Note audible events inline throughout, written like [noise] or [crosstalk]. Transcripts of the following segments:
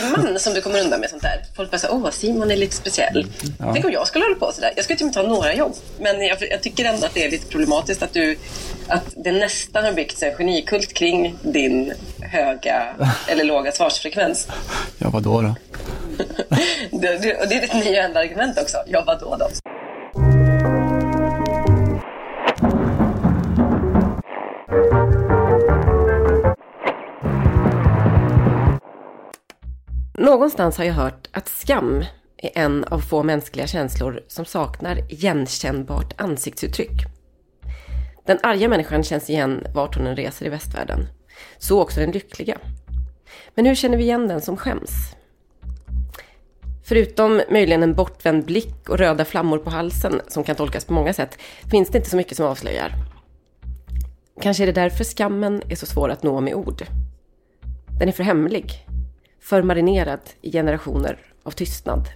du man som du kommer undan med sånt där? Folk bara så åh Simon är lite speciell. Ja. Tänk om jag skulle hålla på sådär. Jag skulle typ inte ha några jobb. Men jag, jag, tycker ändå att det är lite problematiskt att du att det nästan har byggts en genikult kring din höga [laughs] eller låga svarsfrekvens. Ja, vadå då? [laughs] det, det, och det är ditt nya enda argument också. Ja, vadå då? Någonstans har jag hört att skam är en av få mänskliga känslor som saknar igenkännbart ansiktsuttryck. Den arga människan känns igen vart hon än reser i västvärlden. Så också den lyckliga. Men hur känner vi igen den som skäms? Förutom möjligen en bortvänd blick och röda flammor på halsen, som kan tolkas på många sätt, finns det inte så mycket som avslöjar. Kanske är det därför skammen är så svår att nå med ord. Den är för hemlig, för marinerad i generationer av tystnad.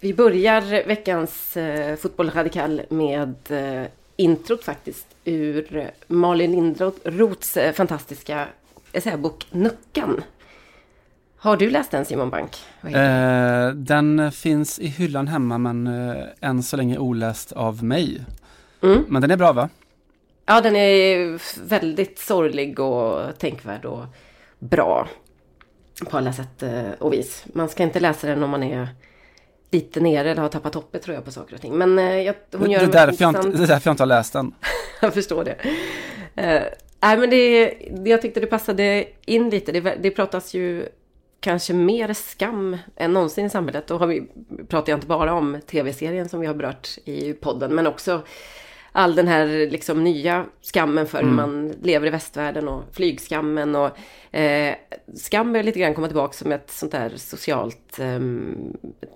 Vi börjar veckans eh, Fotboll Radikal med eh, introt faktiskt ur Malin Lindroths eh, fantastiska essäbok Nuckan. Har du läst den Simon Bank? Eh, den finns i hyllan hemma men eh, än så länge oläst av mig. Mm. Men den är bra va? Ja, den är väldigt sorglig och tänkvärd och bra på alla sätt eh, och vis. Man ska inte läsa den om man är lite nere eller har tappat hoppet tror jag på saker och ting. Men eh, jag, hon gör det, är därför jag inte, det är därför jag inte har läst den. [laughs] jag förstår det. Uh, nej men det, jag tyckte det passade in lite. Det, det pratas ju kanske mer skam än någonsin i samhället. Då har vi, pratar jag inte bara om tv-serien som vi har berört i podden, men också all den här liksom nya skammen för mm. hur man lever i västvärlden och flygskammen och eh, skam är lite grann komma tillbaka som ett sånt där socialt eh,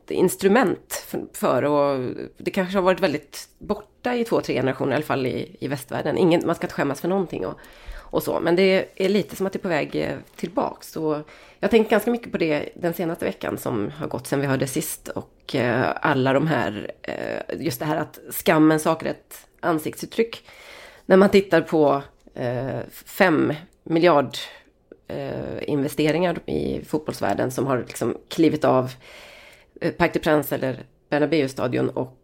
instrument för, för, och det kanske har varit väldigt borta i två, tre generationer i alla fall i, i västvärlden. Ingen, man ska inte skämmas för någonting och, och så, men det är lite som att det är på väg eh, tillbaks. Och jag har tänkt ganska mycket på det den senaste veckan som har gått sedan vi hörde sist och eh, alla de här, eh, just det här att skammen saknar ett ansiktsuttryck. När man tittar på eh, fem miljard eh, investeringar i fotbollsvärlden som har liksom klivit av eh, Parc des Princes eller Bernabéu-stadion och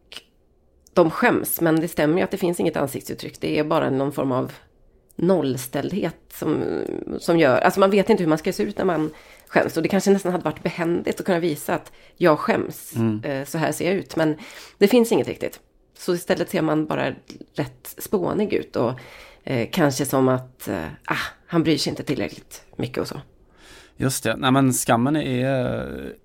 de skäms. Men det stämmer ju att det finns inget ansiktsuttryck. Det är bara någon form av nollställdhet som, som gör, alltså man vet inte hur man ska se ut när man skäms. Och det kanske nästan hade varit behändigt att kunna visa att jag skäms, mm. Eh, så här ser jag ut. Men det finns inget riktigt. Så istället ser man bara rätt spånig ut och eh, kanske som att eh, ah, han bryr sig inte tillräckligt mycket och så. Just det, nej men skammen är,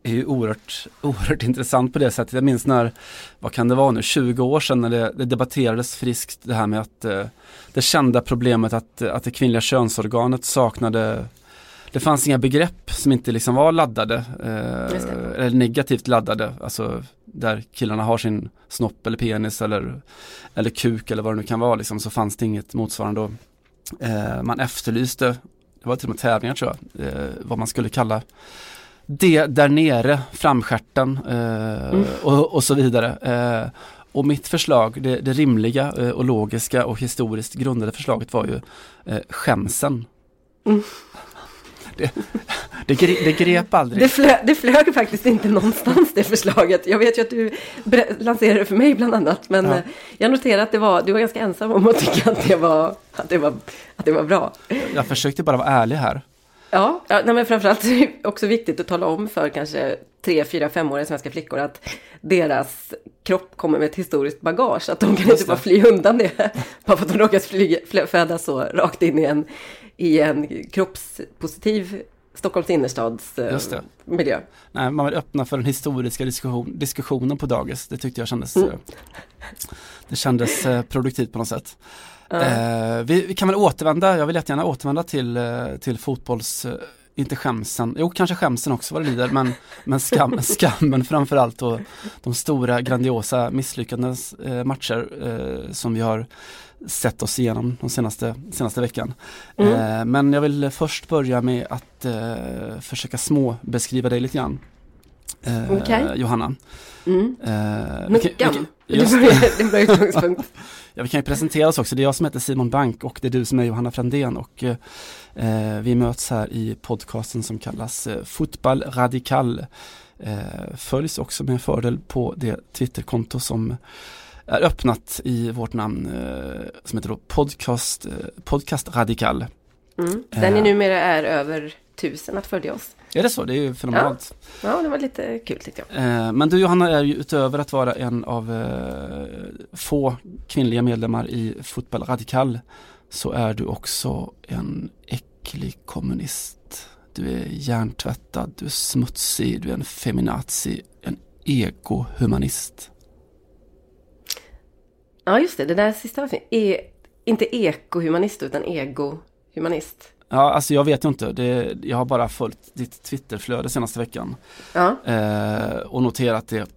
är ju oerhört, [laughs] oerhört intressant på det sättet. Jag minns när, vad kan det vara nu, 20 år sedan när det, det debatterades friskt det här med att eh, det kända problemet att, att det kvinnliga könsorganet saknade det fanns inga begrepp som inte liksom var laddade, eh, eller negativt laddade, alltså där killarna har sin snopp eller penis eller, eller kuk eller vad det nu kan vara liksom, så fanns det inget motsvarande. Och, eh, man efterlyste, det var till och med tävlingar tror jag, eh, vad man skulle kalla det där nere, framskärten eh, mm. och, och, så vidare. Eh, och mitt förslag, det, det rimliga eh, och logiska och historiskt grundade förslaget var ju eh, skämsen. Mm det, det, det grep aldrig. Det, flö, det flög faktiskt inte någonstans det förslaget. Jag vet ju att du lanserade det för mig bland annat. Men ja. Eh, jag noterade att det var, du var ganska ensam om att tycka att det var, att det var, att det var bra. Jag försökte bara vara ärlig här. Ja, ja nej, men framförallt är [laughs] det också viktigt att tala om för kanske tre, fyra, femåriga svenska flickor att deras kropp kommer med ett historiskt bagage. Att de kan inte bara fly undan det. [laughs] Bara för att de råkat födas så rakt in i en, i en kroppspositiv Stockholms innerstads eh, miljö. Nej, man vill öppna för den historiska diskussion, diskussionen på dagis. Det tyckte jag kändes, mm. Eh, det kändes eh, produktivt på något sätt. Uh. vi, vi, kan väl återvända, jag vill jättegärna återvända till, till fotbolls inte skämsen, jo kanske skämsen också vad det lider, men, men skam, [laughs] skammen framförallt och de stora grandiosa misslyckandens eh, matcher eh, som vi har sett oss igenom de senaste, senaste veckan. Mm. Eh, men jag vill först börja med att eh, försöka små beskriva dig lite grann. Eh. Johanna. Mm. Eh, kan- Det är en bra utgångspunkt. [laughs] Ja, vi kan ju presentera oss också. Det är jag som heter Simon Bank och det är du som är Johanna Frändén och eh, vi möts här i podcasten som kallas eh, Fotboll Radikal. Eh, följs också med fördel på det Twitterkonto som är öppnat i vårt namn eh, som heter podcast, eh, podcast Radikal. Mm. Där ni Eh. numera är över tusen att följa oss. Är det så? Det är ju fenomenalt. Ja, det var lite kul tyckte jag. Eh, Men du Johanna är ju utöver att vara en av eh, få kvinnliga medlemmar i Fotboll Radikal så är du också en äcklig kommunist. Du är hjärntvättad, du är smutsig, du är en feminazi, en ekohumanist. Ja, just det. Det där sista fint. E inte ekohumanist utan egohumanist. Ja, alltså jag vet ju inte. Det, jag har bara följt ditt Twitterflöde senaste veckan Ja, eh, och noterat det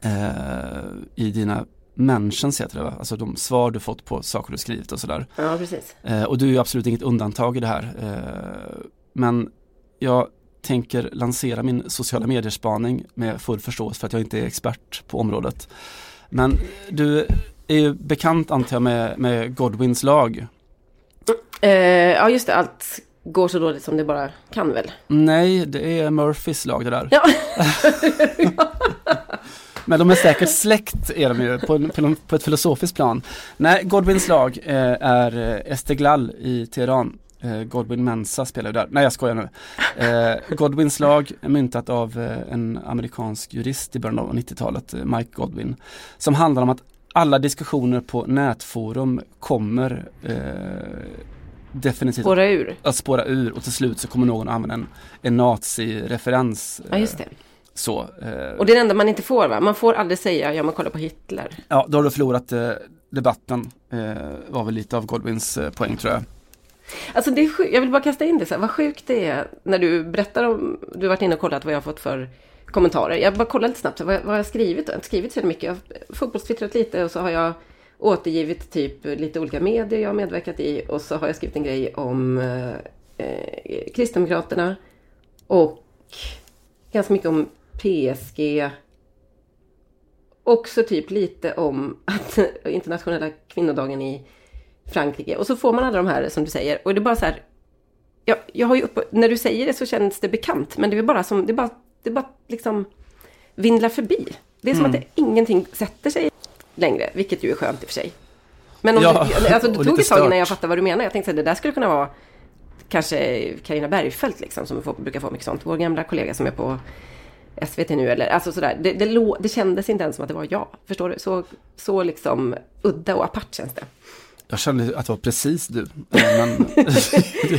eh, i dina mentions heter det va? Alltså de svar du fått på saker du skrivit och sådär. ja precis. Eh, och du är ju absolut inget undantag i det här. Eh, men jag tänker lansera min sociala medier-spaning med full förståelse för att jag inte är expert på området. Men du är ju bekant antar jag med, med Godwins lag. Eh, ja, just det. Allt går så dåligt som det bara kan väl. Nej, det är Murphys lag det där. Ja. [laughs] Men de är säkert släkt är de ju på, på, på ett filosofiskt plan. Nej, Godwins lag eh, är eh, Esteghlal i Teheran. Eh, Godwin Mensa spelar ju där. Nej jag skojar nu. Eh, Godwins lag är myntat av eh, en amerikansk jurist i början av 90-talet, eh, Mike Godwin. Som handlar om att alla diskussioner på nätforum kommer eh, definitivt Spåra ur. att spåra ur och till slut så kommer någon använda en, en nazi-referens. Ja, just det. eh, Så, eh, Och det är det enda man inte får va? Man får aldrig säga, ja men kolla på Hitler. Ja, då har du förlorat eh, debatten. Eh, var väl lite av Godwins eh, poäng tror jag. Alltså det är jag vill bara kasta in det så här, vad sjukt det är när du berättar om, du har varit inne och kollat vad jag har fått för kommentarer. Jag bara kollar lite snabbt, vad, vad har jag skrivit? Jag har inte skrivit så mycket, jag har fotbollstwittrat lite och så har jag återgivit typ lite olika medier jag har medverkat i och så har jag skrivit en grej om eh, eh Kristdemokraterna och ganska mycket om PSG. Också typ lite om att [laughs] internationella kvinnodagen i Frankrike. Och så får man alla de här som du säger. Och det är bara så här. Jag, jag har ju upp, när du säger det så känns det bekant. Men det är bara som, det är bara, det bara liksom vindlar förbi. Det är som Mm. att det, ingenting sätter sig längre. Vilket ju är skönt i och för sig. Men om Ja, du, alltså, [laughs] det tog ett tag innan jag fattade vad du menar. Jag tänkte att det där skulle kunna vara kanske Karina Bergfeldt liksom, som får, brukar få mycket sånt. Vår gamla kollega som är på SVT nu eller alltså sådär. Det, det, det kändes inte ens som att det var jag. Förstår du? Så, så liksom udda och apart känns det. Jag kände att det var precis du. Eh, Men, [laughs]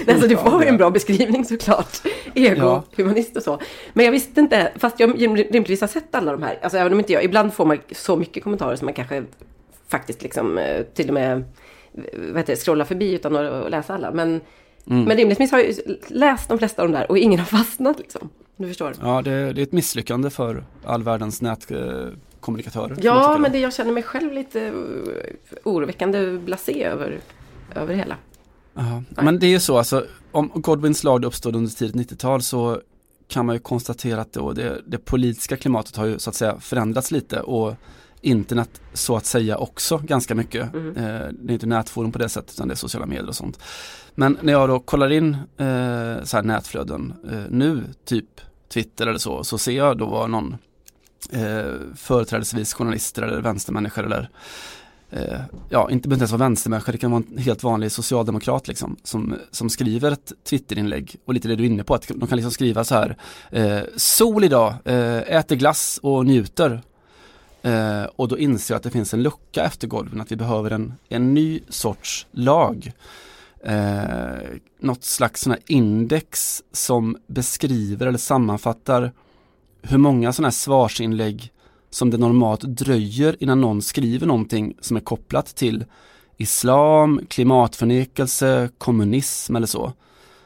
Alltså du var ju en bra beskrivning såklart. Ego, Ja. humanist och så. Men jag visste inte, fast jag rimligtvis har sett alla de här. Alltså även om inte jag, ibland får man så mycket kommentarer som man kanske faktiskt liksom eh, till och med vad heter det, scrollar förbi utan att läsa alla. Men, Mm. men rimligtvis har jag läst de flesta av de där och ingen har fastnat liksom. Du förstår. ja, det, det är ett misslyckande för all världens nätkommunikatörer. Ja, men det, jag känner mig själv lite eh, oroväckande blasé över, över hela. Jaha. Men det är ju så, alltså, om Godwins lag uppstod under tidigt 90-tal så kan man ju konstatera att då det, det politiska klimatet har ju så att säga förändrats lite och internet så att säga också ganska mycket. Mm. Eh, det är inte nätforum på det sättet utan det är sociala medier och sånt. Men när jag då kollar in eh, så nätflöden eh, nu, typ Twitter eller så, så ser jag då vad någon eh, företrädesvis journalister eller vänstermänniskor eller eh, ja, inte behöver ens vara vänstermänniska, det kan vara en helt vanlig socialdemokrat liksom, som, som skriver ett Twitterinlägg och lite det du är inne på, att de kan liksom skriva så här, eh, sol idag, eh, äter glass och njuter. Eh, och då inser jag att det finns en lucka efter golven, att vi behöver en, en ny sorts lag. Eh, något slags sån här index som beskriver eller sammanfattar hur många sådana här svarsinlägg som det normalt dröjer innan någon skriver någonting som är kopplat till islam, klimatförnekelse, kommunism eller så.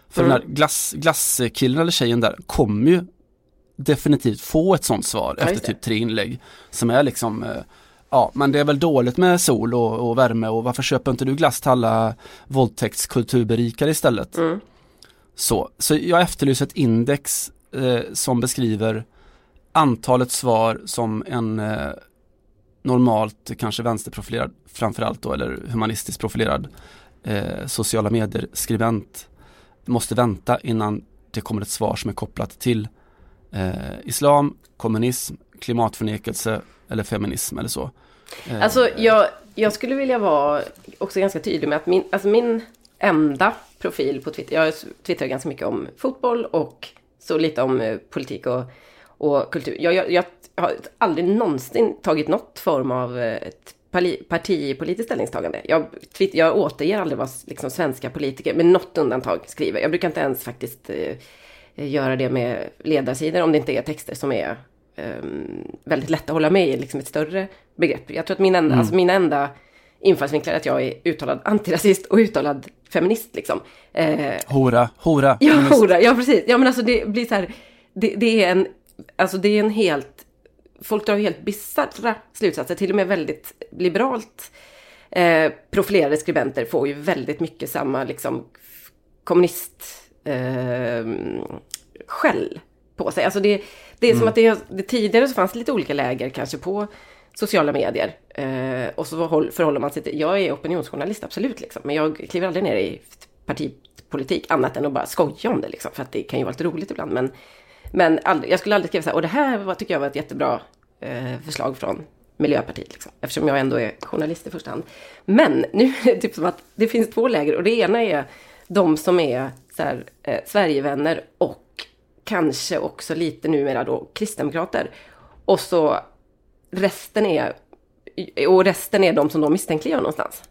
För Mm. den här glass, glasskillen eller tjejen där kommer ju definitivt få ett sånt svar Ja, efter typ tre inlägg som är liksom eh, Ja men det är väl dåligt med sol och, och värme och varför köper inte du glass till alla våldtäktskulturberikare istället? Mm. Så, så jag efterlyser ett index eh, som beskriver antalet svar som en eh, normalt kanske vänsterprofilerad framförallt då eller humanistiskt profilerad eh, sociala medier-skribent måste vänta innan det kommer ett svar som är kopplat till eh, islam, kommunism, klimatförnekelse eller feminism eller så. Eh, alltså jag, jag skulle vilja vara också ganska tydlig med att min, alltså min enda profil på Twitter, jag twittrar ganska mycket om fotboll och så lite om eh, politik och, och kultur. Jag, jag, jag har aldrig någonsin tagit något form av eh, ett partipolitiskt ställningstagande. Jag, jag återger aldrig vad liksom, svenska politiker, med något undantag, skriver. Jag brukar inte ens faktiskt eh, göra det med ledarsidor om det inte är texter som är eh, väldigt lätta att hålla med i, liksom ett större begrepp. Jag tror att min enda, mm. alltså mina enda infallsvinklar är att jag är uttalad antirasist och uttalad feminist liksom. Eh, hora, hora. Ja, hora, ja precis. Ja men alltså det blir så här, det, det är en, alltså det är en helt folk drar helt bisarra slutsatser, till och med väldigt liberalt eh, profilerade skribenter får ju väldigt mycket samma liksom kommunist eh, skäll på sig. Alltså det, det är mm. som att det, det, tidigare så fanns lite olika läger kanske på sociala medier. Eh, och så förhåller man sig till, jag är opinionsjournalist absolut liksom, men jag kliver aldrig ner i partipolitik annat än att bara skoja om det liksom, för att det kan ju vara lite roligt ibland. Men men aldrig, jag skulle aldrig skriva så här, och det här var, tycker jag var ett jättebra eh, förslag från Miljöpartiet. Liksom, eftersom jag ändå är journalist i första hand. Men nu är det typ som att det finns två läger och det ena är de som är så här, eh, Sverigevänner och kanske också lite numera då kristdemokrater. Och så resten är, och resten är de som de misstänkliggör någonstans.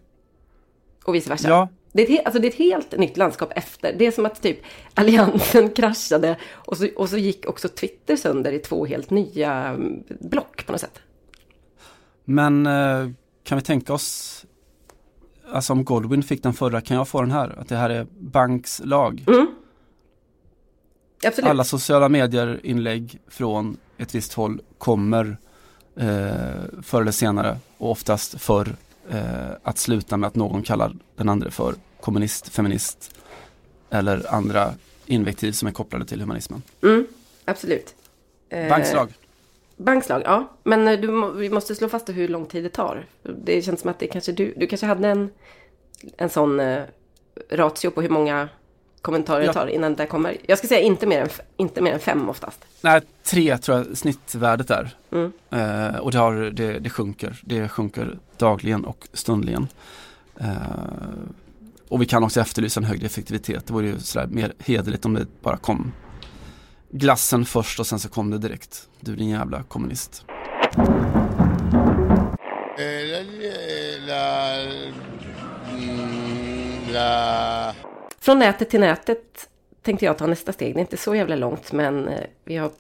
Och vice versa. Ja, det är, ett, alltså det är ett helt nytt landskap efter. Det är som att typ alliansen [laughs] kraschade och så, och så gick också Twitter sönder i två helt nya mm, block på något sätt. Men eh, kan vi tänka oss, alltså om Goldwyn fick den förra, kan jag få den här? Att det här är Banks lag? Mm. Alla sociala medier-inlägg från ett visst håll kommer eh, förr eller senare och oftast förr eh, att sluta med att någon kallar den andra för kommunist, feminist eller andra invektiv som är kopplade till humanismen. Mm, absolut. Eh, bankslag. Bankslag, ja. Men eh, du, vi måste slå fast hur lång tid det tar. Det känns som att det kanske du, du kanske hade en, en sån eh, ratio på hur många kommentarer ja. det tar innan det kommer. Jag ska säga inte mer än, inte mer än fem oftast. Nej, tre tror jag snittvärdet är. Mm. Eh, och det, har, det, det sjunker. Det sjunker dagligen och stundligen. Eh, och vi kan också efterlysa en högre effektivitet. Det vore ju sådär mer hederligt om det bara kom glassen först och sen så kom det direkt. Du din jävla kommunist. Från nätet till nätet tänkte jag ta nästa steg. Det är inte så jävla långt men eh, vi har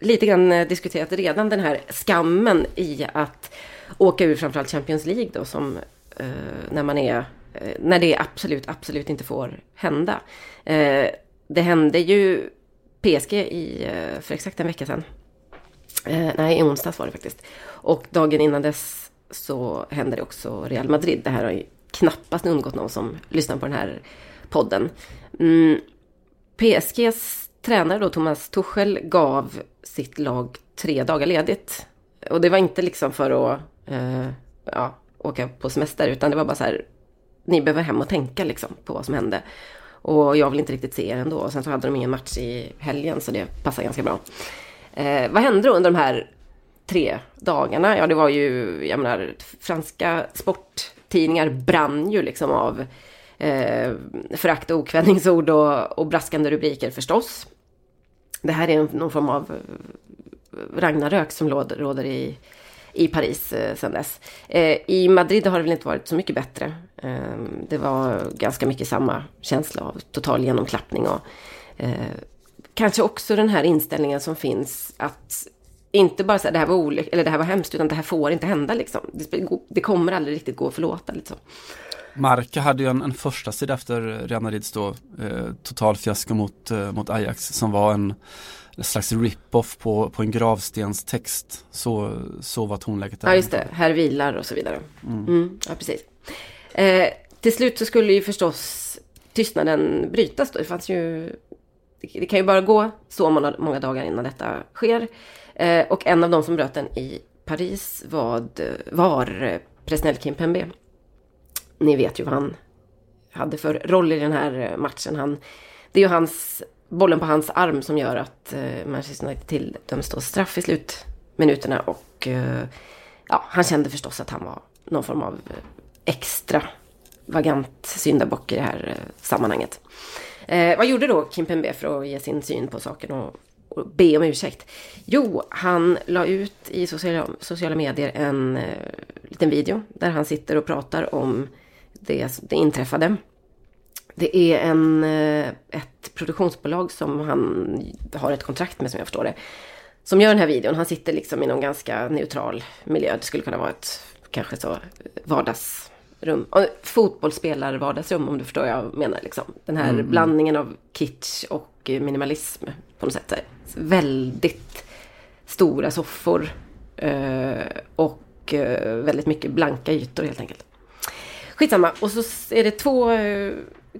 lite grann eh, diskuterat redan den här skammen i att åka ur framförallt Champions League då som eh, när man är Eh, när det absolut, absolut inte får hända. Eh, det hände ju PSG i, eh, för exakt en vecka sedan. Eh, nej, i onsdags var det faktiskt. Och dagen innan dess så hände det också Real Madrid. Det här har ju knappast undgått någon som lyssnar på den här podden. Mm, PSGs tränare då, Thomas Tuchel, gav sitt lag tre dagar ledigt. Och det var inte liksom för att eh, ja, åka på semester, utan det var bara så här, ni behöver hem och tänka liksom på vad som hände. Och jag vill inte riktigt se er ändå. Och sen så hade de ingen match i helgen så det passar ganska bra. Eh, vad hände då under de här tre dagarna? Ja, det var ju, jag menar, franska sporttidningar brann ju liksom av eh, förakt och okvädningsord och, och braskande rubriker förstås. Det här är någon form av eh, Ragnarök som råder i i Paris eh, sedan dess. Eh, I Madrid har det väl inte varit så mycket bättre. Eh, det var ganska mycket samma känsla av total genomklappning och eh, kanske också den här inställningen som finns att inte bara säga det här var olyck eller det här var hemskt, utan det här får inte hända liksom. Det, det kommer aldrig riktigt gå att förlåta liksom. Marca hade ju en, en första sida efter Real Madrids då, eh, total fiasko mot, eh, mot Ajax som var en en slags rip-off på, på en gravstenstext. Så, så var tonläget där. Ja, just det. Här vilar och så vidare. Mm. Mm, ja, precis. Eh, till slut så skulle ju förstås tystnaden brytas då. Det fanns ju... Det kan ju bara gå så många, många dagar innan detta sker. Eh, och en av de som bröt den i Paris var, var president Kimpembe. Ni vet ju vad han hade för roll i den här matchen. Han, det är ju hans, bollen på hans arm som gör att eh, Manchester United tilldöms då straff i slutminuterna. Och eh, ja, han kände förstås att han var någon form av eh, extra vagant syndabock i det här eh, sammanhanget. Eh, vad gjorde då Kim Pembe för att ge sin syn på saken och, och be om ursäkt? Jo, han la ut i sociala, sociala medier en eh, liten video där han sitter och pratar om det, det inträffade. Det är en, eh, ett produktionsbolag som han har ett kontrakt med som jag förstår det. Som gör den här videon. Han sitter liksom i någon ganska neutral miljö. Det skulle kunna vara ett kanske så vardagsrum. Fotbollsspelar vardagsrum om du förstår vad jag menar. Liksom. Den här mm. blandningen av kitsch och minimalism på något sätt. Väldigt stora soffor. Eh, och eh, väldigt mycket blanka ytor helt enkelt. Skitsamma. Och så är det två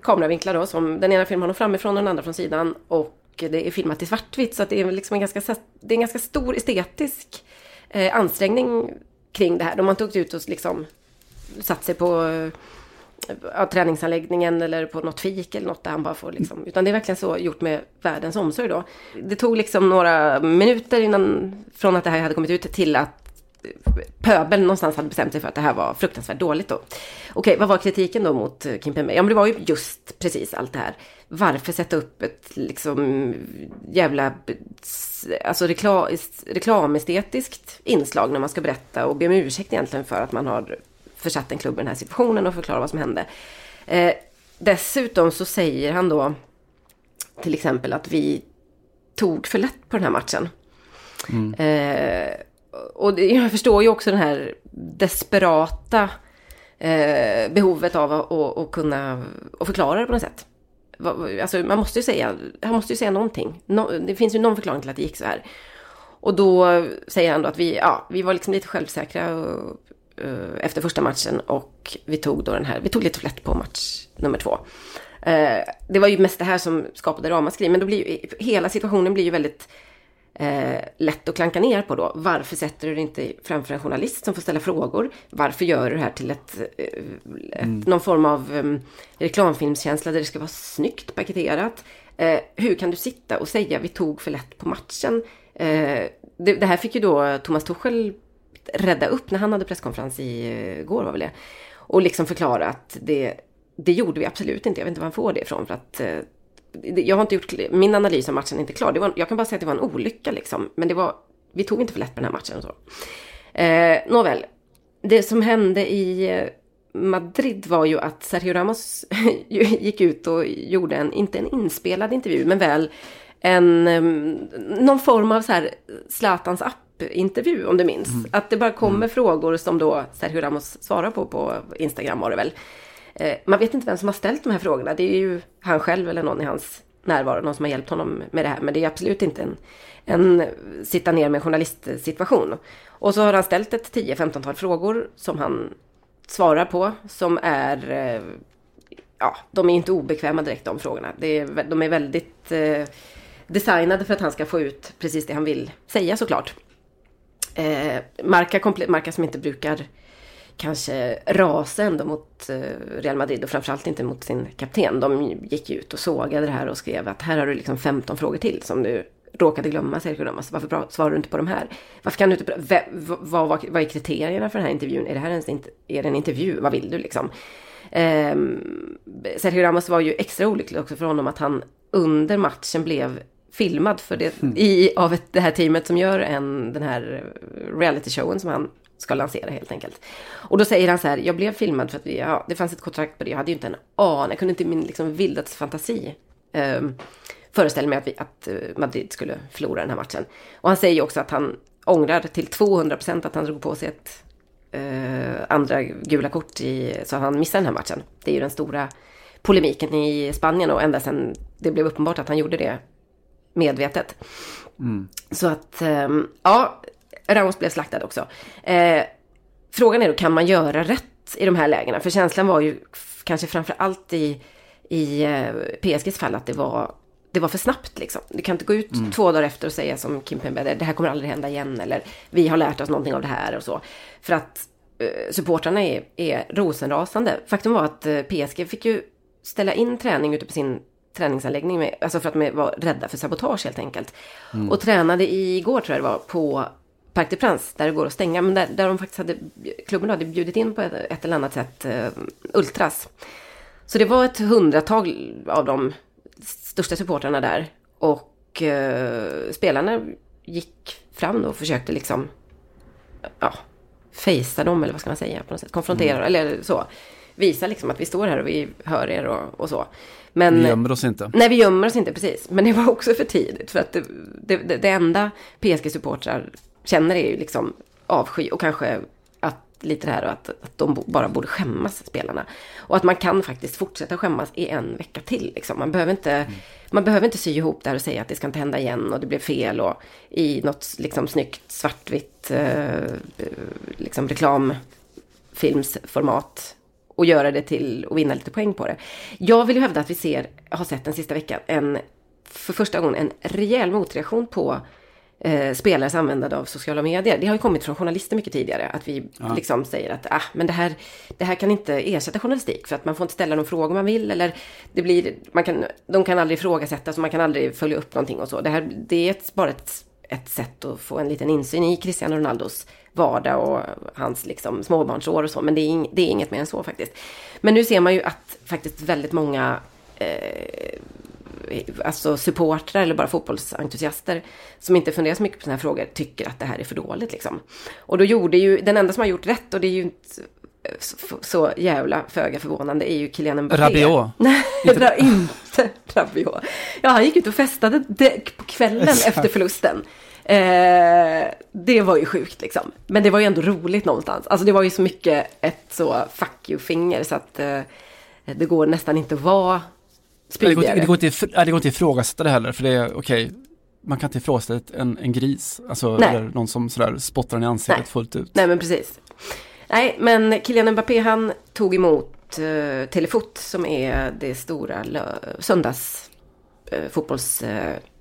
kameravinklar då. Som den ena filmar honom framifrån och den andra från sidan. Och det är filmat i svartvitt. Så att det är liksom en ganska, det är en ganska stor estetisk eh, ansträngning kring det här. De har inte åkt ut och liksom satt sig på eh, ja, träningsanläggningen eller på något fik eller något där han bara får liksom. Utan det är verkligen så gjort med världens omsorg då. Det tog liksom några minuter innan, från att det här hade kommit ut till att pöbeln någonstans hade bestämt sig för att det här var fruktansvärt dåligt då. Okej, vad var kritiken då mot Kim Pembe? Ja, men det var ju just precis allt det här. Varför sätta upp ett liksom jävla alltså reklam, reklamestetiskt inslag när man ska berätta och be om ursäkt egentligen för att man har försatt en klubb i den här situationen och förklara vad som hände. Eh, dessutom så säger han då till exempel att vi tog för lätt på den här matchen. Mm. Eh, och jag förstår ju också den här desperata eh, behovet av att, att, att kunna att förklara det på något sätt. Alltså man måste ju säga, han måste ju säga någonting. No, det finns ju någon förklaring till att det gick så här. Och då säger han då att vi, ja, vi var liksom lite självsäkra och, uh, efter första matchen och vi tog då den här, vi tog lite flätt på match nummer två. Uh, det var ju mest det här som skapade ramaskri, men då blir ju, hela situationen blir ju väldigt eh, lätt att klanka ner på då. Varför sätter du dig inte framför en journalist som får ställa frågor? Varför gör du det här till ett, eh, ett mm. någon form av um, reklamfilmskänsla där det ska vara snyggt paketerat? Eh, hur kan du sitta och säga vi tog för lätt på matchen? Eh, det, det, här fick ju då Thomas Tuchel rädda upp när han hade presskonferens igår eh, var väl det. Och liksom förklara att det, det gjorde vi absolut inte. Jag vet inte var han får det ifrån. För att eh, jag har inte gjort, min analys av matchen är inte klar. Det var, jag kan bara säga att det var en olycka liksom. Men det var, vi tog inte för lätt på den här matchen och så. Eh, nåväl, det som hände i eh, Madrid var ju att Sergio Ramos [laughs] gick ut och gjorde en, inte en inspelad intervju, men väl en, um, någon form av så här Zlatans app-intervju om du minns. Mm. Att det bara kommer mm. frågor som då Sergio Ramos svarar på på Instagram var det väl. Eh, man vet inte vem som har ställt de här frågorna. Det är ju han själv eller någon i hans närvaro, någon som har hjälpt honom med det här. Men det är absolut inte en, en sitta ner med en journalistsituation. Och så har han ställt ett 10-15-tal frågor som han svarar på. Som är, eh, ja, de är inte obekväma direkt de frågorna. Det är, de är väldigt eh, designade för att han ska få ut precis det han vill säga såklart. Eh, Marka, Marka som inte brukar kanske rasa ändå mot eh, Real Madrid och framförallt inte mot sin kapten. De gick ut och sågade det här och skrev att här har du liksom 15 frågor till som du råkade glömma Sergio Ramos. Varför svarar du inte på de här? Varför kan du inte... Vad, vad, vad är kriterierna för den här intervjun? Är det här ens är det en intervju? Vad vill du liksom? Eh, Sergio Ramos var ju extra olycklig också för honom att han under matchen blev filmad för det, mm. i, av ett, det här teamet som gör en, den här reality showen som han ska lansera helt enkelt. Och då säger han så här, jag blev filmad för att vi, ja, det fanns ett kontrakt på det. Jag hade ju inte en aning, jag kunde inte i min liksom, vildaste fantasi eh, föreställa mig att, vi, att eh, Madrid skulle förlora den här matchen. Och han säger ju också att han ångrar till 200 procent att han drog på sig ett eh, andra gula kort i, så han missade den här matchen. Det är ju den stora polemiken i Spanien och ända sedan det blev uppenbart att han gjorde det medvetet. Mm. Så att, ehm, ja, Ramos blev slaktad också. Eh, frågan är då, kan man göra rätt i de här lägena? För känslan var ju kanske framför allt i, i eh, PSGs fall att det var det var för snabbt liksom. Du kan inte gå ut mm. två dagar efter och säga som Kim Pembe, det här kommer aldrig hända igen eller vi har lärt oss någonting av det här och så. För att eh, supportrarna är, är rosenrasande. Faktum var att eh, PSG fick ju ställa in träning ute på sin träningsanläggning, med, alltså för att de var rädda för sabotage helt enkelt. Mm. Och tränade igår tror jag det var på Parc des Princes, där det går att stänga, men där, där de faktiskt hade, klubben hade bjudit in på ett, eller annat sätt uh, ultras. Så det var ett hundratal av de största supportrarna där. Och uh, spelarna gick fram och försökte liksom, ja, fejsa dem eller vad ska man säga på något sätt, konfrontera mm. eller så. Visa liksom att vi står här och vi hör er och, och så. Men, vi gömmer oss inte. Nej, vi gömmer oss inte precis. Men det var också för tidigt. För att det, det, det enda PSG-supportrar känner är ju liksom avsky och kanske att lite det här att, att de bara borde skämmas, spelarna. Och att man kan faktiskt fortsätta skämmas i en vecka till. Liksom. Man, behöver inte, mm. man behöver inte sy ihop det här och säga att det ska inte hända igen och det blev fel och i något liksom snyggt svartvitt eh, liksom reklamfilmsformat och göra det till och vinna lite poäng på det. Jag vill ju hävda att vi ser, har sett den sista veckan, en, för första gången en rejäl motreaktion på eh, spelares användande av sociala medier. Det har ju kommit från journalister mycket tidigare. Att vi ja. liksom säger att ah, men det, här, det här kan inte ersätta journalistik. För att man får inte ställa de frågor man vill. Eller det blir, man kan, de kan aldrig ifrågasättas och man kan aldrig följa upp någonting och så. Det, här, det är ett, bara ett, ett sätt att få en liten insyn i Cristiano Ronaldos vardag och hans liksom småbarnsår och så. Men det är, ing, det är inget mer än så faktiskt. Men nu ser man ju att faktiskt väldigt många eh, alltså supportrar eller bara fotbollsentusiaster som inte funderar så mycket på sådana här frågor tycker att det här är för dåligt liksom. Och då gjorde ju, den enda som har gjort rätt och det är ju inte så, jävla föga förvånande är ju Kylian Mbappé. Rabiot. [laughs] Nej, inte, inte Rabiot. Ja, han gick ut och festade på kvällen efter förlusten. Eh, det var ju sjukt liksom. Men det var ju ändå roligt någonstans. Alltså det var ju så mycket ett så fuck you-finger så att eh, det går nästan inte att vara Det går, inte, det går inte att ifrågasätta det heller för det är okej. Okay, man kan inte ifrågasätta en, en gris. Alltså Nej. eller någon som sådär spottar den i ansiktet Nej. fullt ut. Nej men precis. Nej men Kylian Mbappé han tog emot uh, Telefot som är det stora söndags uh, fotbolls... Uh,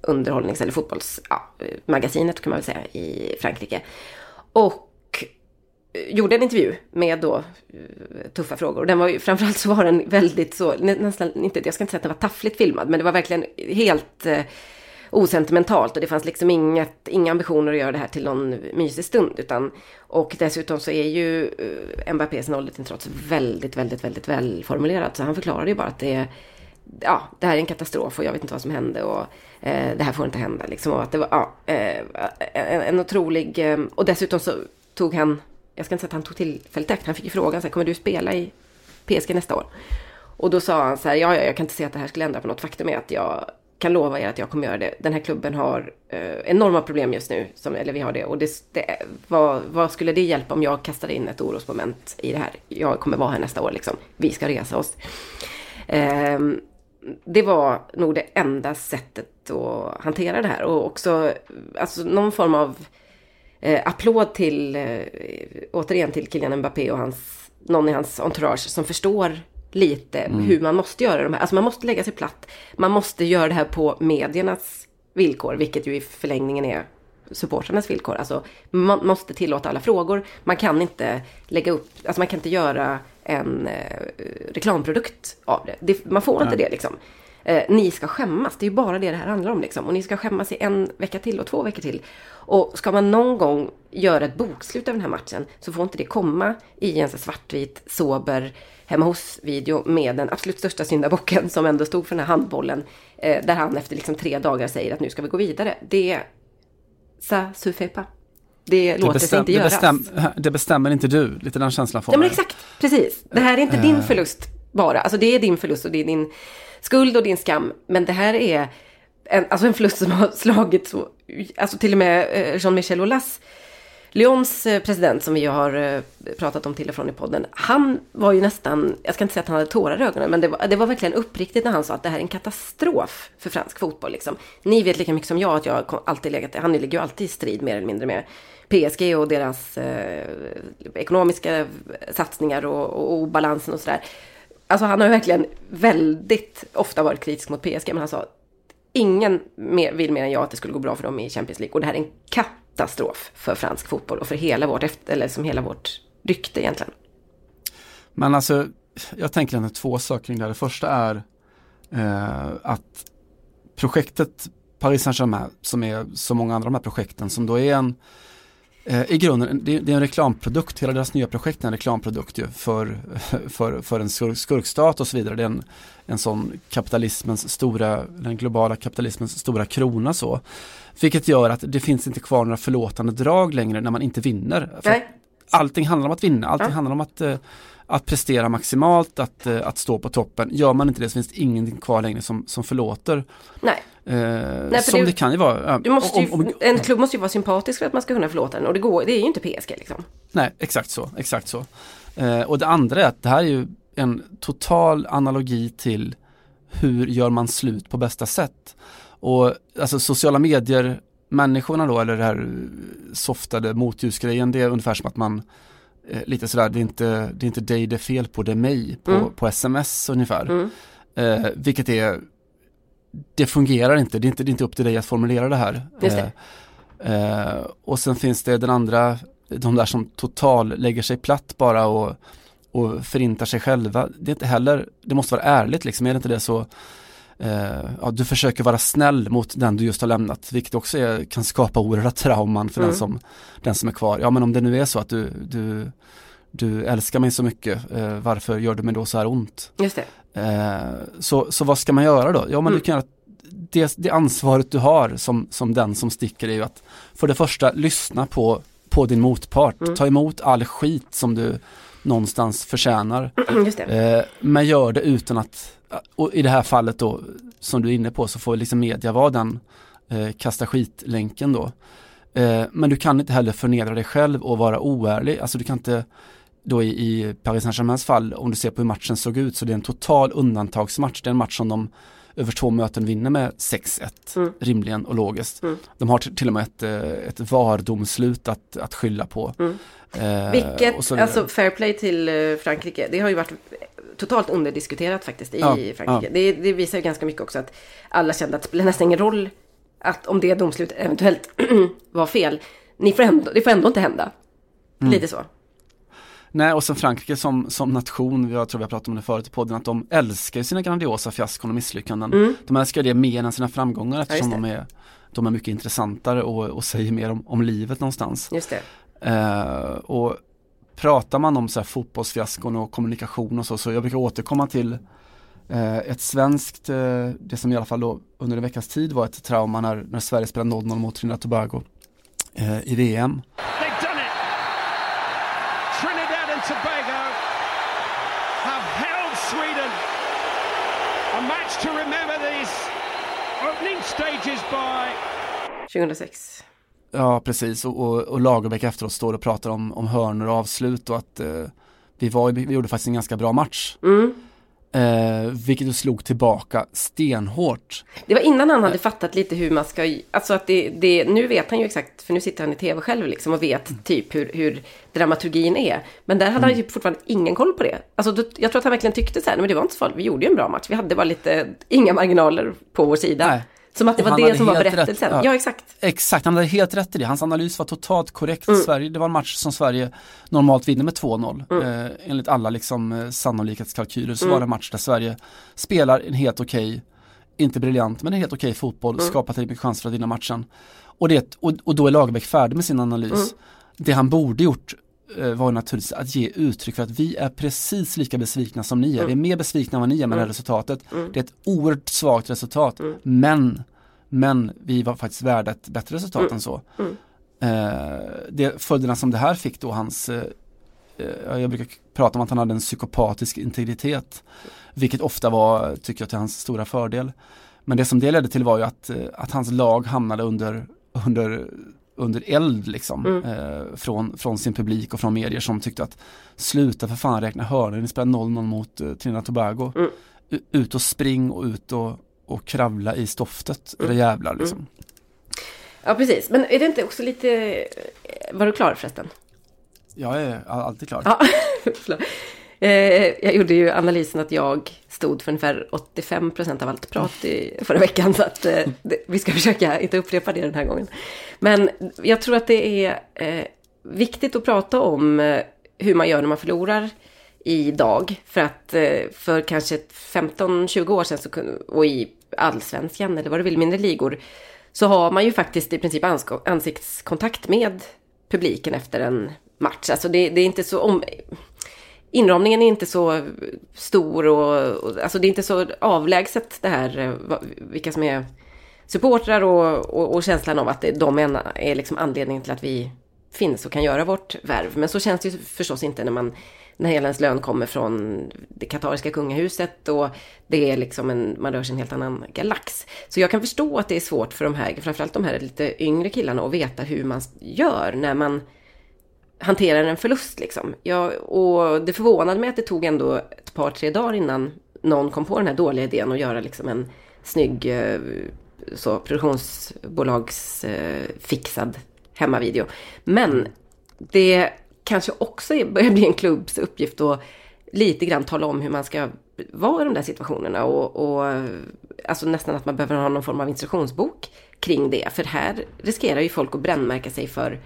underhållnings eller fotbollsmagasinet ja, kan man väl säga i Frankrike. Och eh, Eh, gjorde en intervju med då eh, tuffa frågor. Den var ju, framförallt så var den väldigt så, nästan inte, jag ska inte säga att den var taffligt filmad, men det var verkligen helt eh, osentimentalt och det fanns liksom inget, inga ambitioner att göra det här till någon mysig stund. Utan, och dessutom så är ju eh, Mbappés noll trots väldigt, väldigt, väldigt välformulerat. Så han förklarade ju bara att det är ja, det här är en katastrof och jag vet inte vad som hände och eh, det här får inte hända. Liksom. Och att det var ja, eh, en, en otrolig... Eh, och dessutom så tog han, jag ska inte säga att han tog tillfället efter, han fick ju frågan så här, kommer du spela i PSG nästa år? Och då sa han så här, ja, ja, jag kan inte se att det här skulle ändra på något. Faktum är att jag kan lova er att jag kommer göra det. Den här klubben har eh, enorma problem just nu, som, eller vi har det. Och det, det, vad, vad, skulle det hjälpa om jag kastade in ett orosmoment i det här? Jag kommer vara här nästa år liksom. Vi ska resa oss. Eh, det var nog det enda sättet att hantera det här. Och också alltså, någon form av eh, applåd till, eh, återigen till Kylian Mbappé och hans, någon i hans entourage som förstår lite mm. hur man måste göra de här. Alltså man måste lägga sig platt. Man måste göra det här på mediernas villkor, vilket ju i förlängningen är supportrarnas villkor. Alltså man måste tillåta alla frågor. Man kan inte lägga upp, alltså man kan inte göra en eh, reklamprodukt av det. det man får inte det liksom. Eh, ni ska skämmas, det är ju bara det det här handlar om liksom. Och ni ska skämmas i en vecka till och två veckor till. Och ska man någon gång göra ett bokslut av den här matchen så får inte det komma i en så svartvit, sober, hemma hos-video med den absolut största syndabocken som ändå stod för den här handbollen. Eh, där han efter liksom tre dagar säger att nu ska vi gå vidare. Det, ça suffit pas. Det, det låter bestäm, sig inte göras. Det, bestäm, det bestämmer inte du, lite den känslan får Ja men exakt, precis. Det här är inte din eh. förlust bara. Alltså det är din förlust och det är din skuld och din skam. Men det här är en, alltså en förlust som har [laughs] slagit så, alltså till och med eh, Jean-Michel Aulas Lyons eh, president som vi har eh, pratat om till och från i podden. Han var ju nästan, jag ska inte säga att han hade tårar i ögonen, men det var, det var verkligen uppriktigt när han sa att det här är en katastrof för fransk fotboll. Liksom. Ni vet lika mycket som jag att jag alltid legat, han ligger ju alltid i strid mer eller mindre med PSG och deras eh, ekonomiska satsningar och, och, och balansen och sådär. Alltså han har ju verkligen väldigt ofta varit kritisk mot PSG, men han sa ingen mer, vill mer än jag att det skulle gå bra för dem i Champions League. Och det här är en katastrof för fransk fotboll och för hela vårt, efter, eller som hela vårt rykte egentligen. Men alltså, jag tänker ändå två saker kring det här. Det första är eh, att projektet Paris Saint-Germain, som är så många andra av de här projekten, som då är en i grunden, det, det är en reklamprodukt, hela deras nya projekt är en reklamprodukt ju för, [laughs] för, för en skurk, skurkstat och så vidare. Det är en, en sån kapitalismens stora, den globala kapitalismens stora krona så. Vilket gör att det finns inte kvar några förlåtande drag längre när man inte vinner. För allting handlar om att vinna, allting ja. handlar om att eh, att prestera maximalt, att, eh, att stå på toppen. Gör man inte det så finns det ingenting kvar längre som, som förlåter. Nej. Eh, Nej som det, det, kan ju vara. Du måste ju, om, om, en klubb måste ju vara sympatisk för att man ska kunna förlåta den och det, går, det är ju inte PSG liksom. Nej, exakt så. Exakt så. Eh, och det andra är att det här är ju en total analogi till hur gör man slut på bästa sätt. Och alltså sociala medier människorna då, eller det här softade motljusgrejen, det är ungefär som att man eh, lite sådär, det är, inte, det är inte dig det är fel på, det är mig på, mm. på sms ungefär. Mm. Eh, vilket är, det fungerar inte, det är inte, det är inte upp till dig att formulera det här. Det. Eh, eh, och sen finns det den andra, de där som total lägger sig platt bara och, och förintar sig själva. Det är inte heller, det måste vara ärligt liksom, är det inte det så eh, ja, du försöker vara snäll mot den du just har lämnat, vilket också är, kan skapa oerhörda trauman för mm. den, som, den som är kvar. Ja men om det nu är så att du, du, du älskar mig så mycket, eh, varför gör du mig då så här ont? Just det. Eh, så, så vad ska man göra då? Ja men mm. du kan göra det, det ansvaret du har som, som den som sticker är ju att för det första lyssna på, på din motpart, mm. ta emot all skit som du någonstans förtjänar. [clears throat] Eh, men gör det utan att och i det här fallet då, som du är inne på, så får liksom media vara den eh, kasta skit-länken då. Eh, men du kan inte heller förnedra dig själv och vara oärlig. Alltså du kan inte, då i, i Paris Saint-Germains fall, om du ser på hur matchen såg ut, så det är en total undantagsmatch. Det är en match som de över två möten vinner med 6-1, mm. rimligen och logiskt. Mm. De har till och med ett, eh, ett VAR-domslut att, att skylla på. Mm. Eh, Vilket, alltså fair play till eh, Frankrike, det har ju varit totalt underdiskuterat faktiskt i ja, Frankrike. Ja. Det, det, visar ju ganska mycket också att alla kände att det spelar nästan ingen roll att om det domslutet eventuellt [clears throat] var fel. Ni får ändå, det får ändå inte hända. Mm. Lite så. Nej, och sen Frankrike som, som nation, jag tror vi har pratat om det förut i podden, att de älskar sina grandiosa fiaskon och misslyckanden. Mm. De älskar det mer än sina framgångar eftersom ja, de, är, de är mycket intressantare och, och säger mer om, om livet någonstans. Just det. Uh, och pratar man om så här fotbollsfiaskon och kommunikation och så, så jag brukar återkomma till eh, ett svenskt, eh, det som i alla fall då under en veckas tid var ett trauma när, när Sverige spelade 0-0 mot Trinidad Tobago eh, i VM. Trinidad and Tobago have held Sweden. A match to remember these opening stages by 2006. Ja, precis. Och, och, och Lagerbäck efteråt står och pratar om, om hörnor och avslut och att eh, vi, var, vi gjorde faktiskt en ganska bra match. Mm. Eh, vilket du slog tillbaka stenhårt. Det var innan han hade eh. fattat lite hur man ska, alltså att det, det, nu vet han ju exakt, för nu sitter han i tv själv liksom och vet mm. typ hur, hur dramaturgin är. Men där hade mm. han ju fortfarande ingen koll på det. Alltså då, jag tror att han verkligen tyckte så här, men det var inte så farligt, vi gjorde ju en bra match, vi hade bara lite, inga marginaler på vår sida. Nej. Som att det var det som var berättelsen. Ja. ja. exakt. Exakt, han hade helt rätt i det. Hans analys var totalt korrekt. Mm. Sverige, det var en match som Sverige normalt vinner med 2-0. Mm. Eh, enligt alla liksom, eh, sannolikhetskalkyler så mm. var det en match där Sverige spelar en helt okej, okay, inte briljant, men en helt okej okay fotboll, mm. skapar tillräckligt mycket chanser att vinna matchen. Och, det, och, och då är Lagerbäck färdig med sin analys. Mm. Det han borde gjort var naturligtvis att ge uttryck för att vi är precis lika besvikna som ni är. Mm. Vi är mer besvikna än vad ni är med mm. det här resultatet. Mm. Det är ett oerhört svagt resultat. Mm. Men, men vi var faktiskt värda ett bättre resultat mm. än så. Mm. Eh, det, följderna som det här fick då hans eh, eh, jag brukar prata om att han hade en psykopatisk integritet. Vilket ofta var, tycker jag, till hans stora fördel. Men det som det ledde till var ju att, eh, att hans lag hamnade under, under under eld liksom mm. eh, från, från sin publik och från medier som tyckte att sluta för fan räkna hörnor, ni spelar 0-0 mot eh, Trinidad Tobago. Mm. Ut och spring och ut och, och kravla i stoftet, mm. era jävlar liksom. Mm. Ja precis, men är det inte också lite, eh, var du klar förresten? Jag är alltid klar. Ja, [laughs] eh, jag gjorde ju analysen att jag stod för ungefär 85 procent av allt prat i förra veckan. Så att eh, vi ska försöka inte upprepa det den här gången. Men jag tror att det är eh, viktigt att prata om eh, hur man gör när man förlorar idag. För att eh, för kanske 15-20 år sedan så kunde, och i allsvenskan eller vad det vill, mindre ligor, så har man ju faktiskt i princip ansiktskontakt med publiken efter en match. Alltså det, det är inte så om... Inramningen är inte så stor och, och, alltså det är inte så avlägset det här eh, vilka som är supportrar och, och, och känslan av att de är, är liksom anledningen till att vi finns och kan göra vårt värv. Men så känns det ju förstås inte när man när hela ens lön kommer från det katariska kungahuset och det är liksom en, man rör sig i en helt annan galax. Så jag kan förstå att det är svårt för de här, framförallt de här lite yngre killarna att veta hur man gör när man hanterar en förlust liksom. Jag, och det förvånade mig att det tog ändå ett par, tre dagar innan någon kom på den här dåliga idén att göra liksom en snygg eh, så, produktionsbolagsfixad eh, hemmavideo. Men det kanske också börjar bli en klubbs uppgift att lite grann tala om hur man ska vara i de där situationerna och, och alltså nästan att man behöver ha någon form av instruktionsbok kring det. För här riskerar ju folk att brännmärka sig för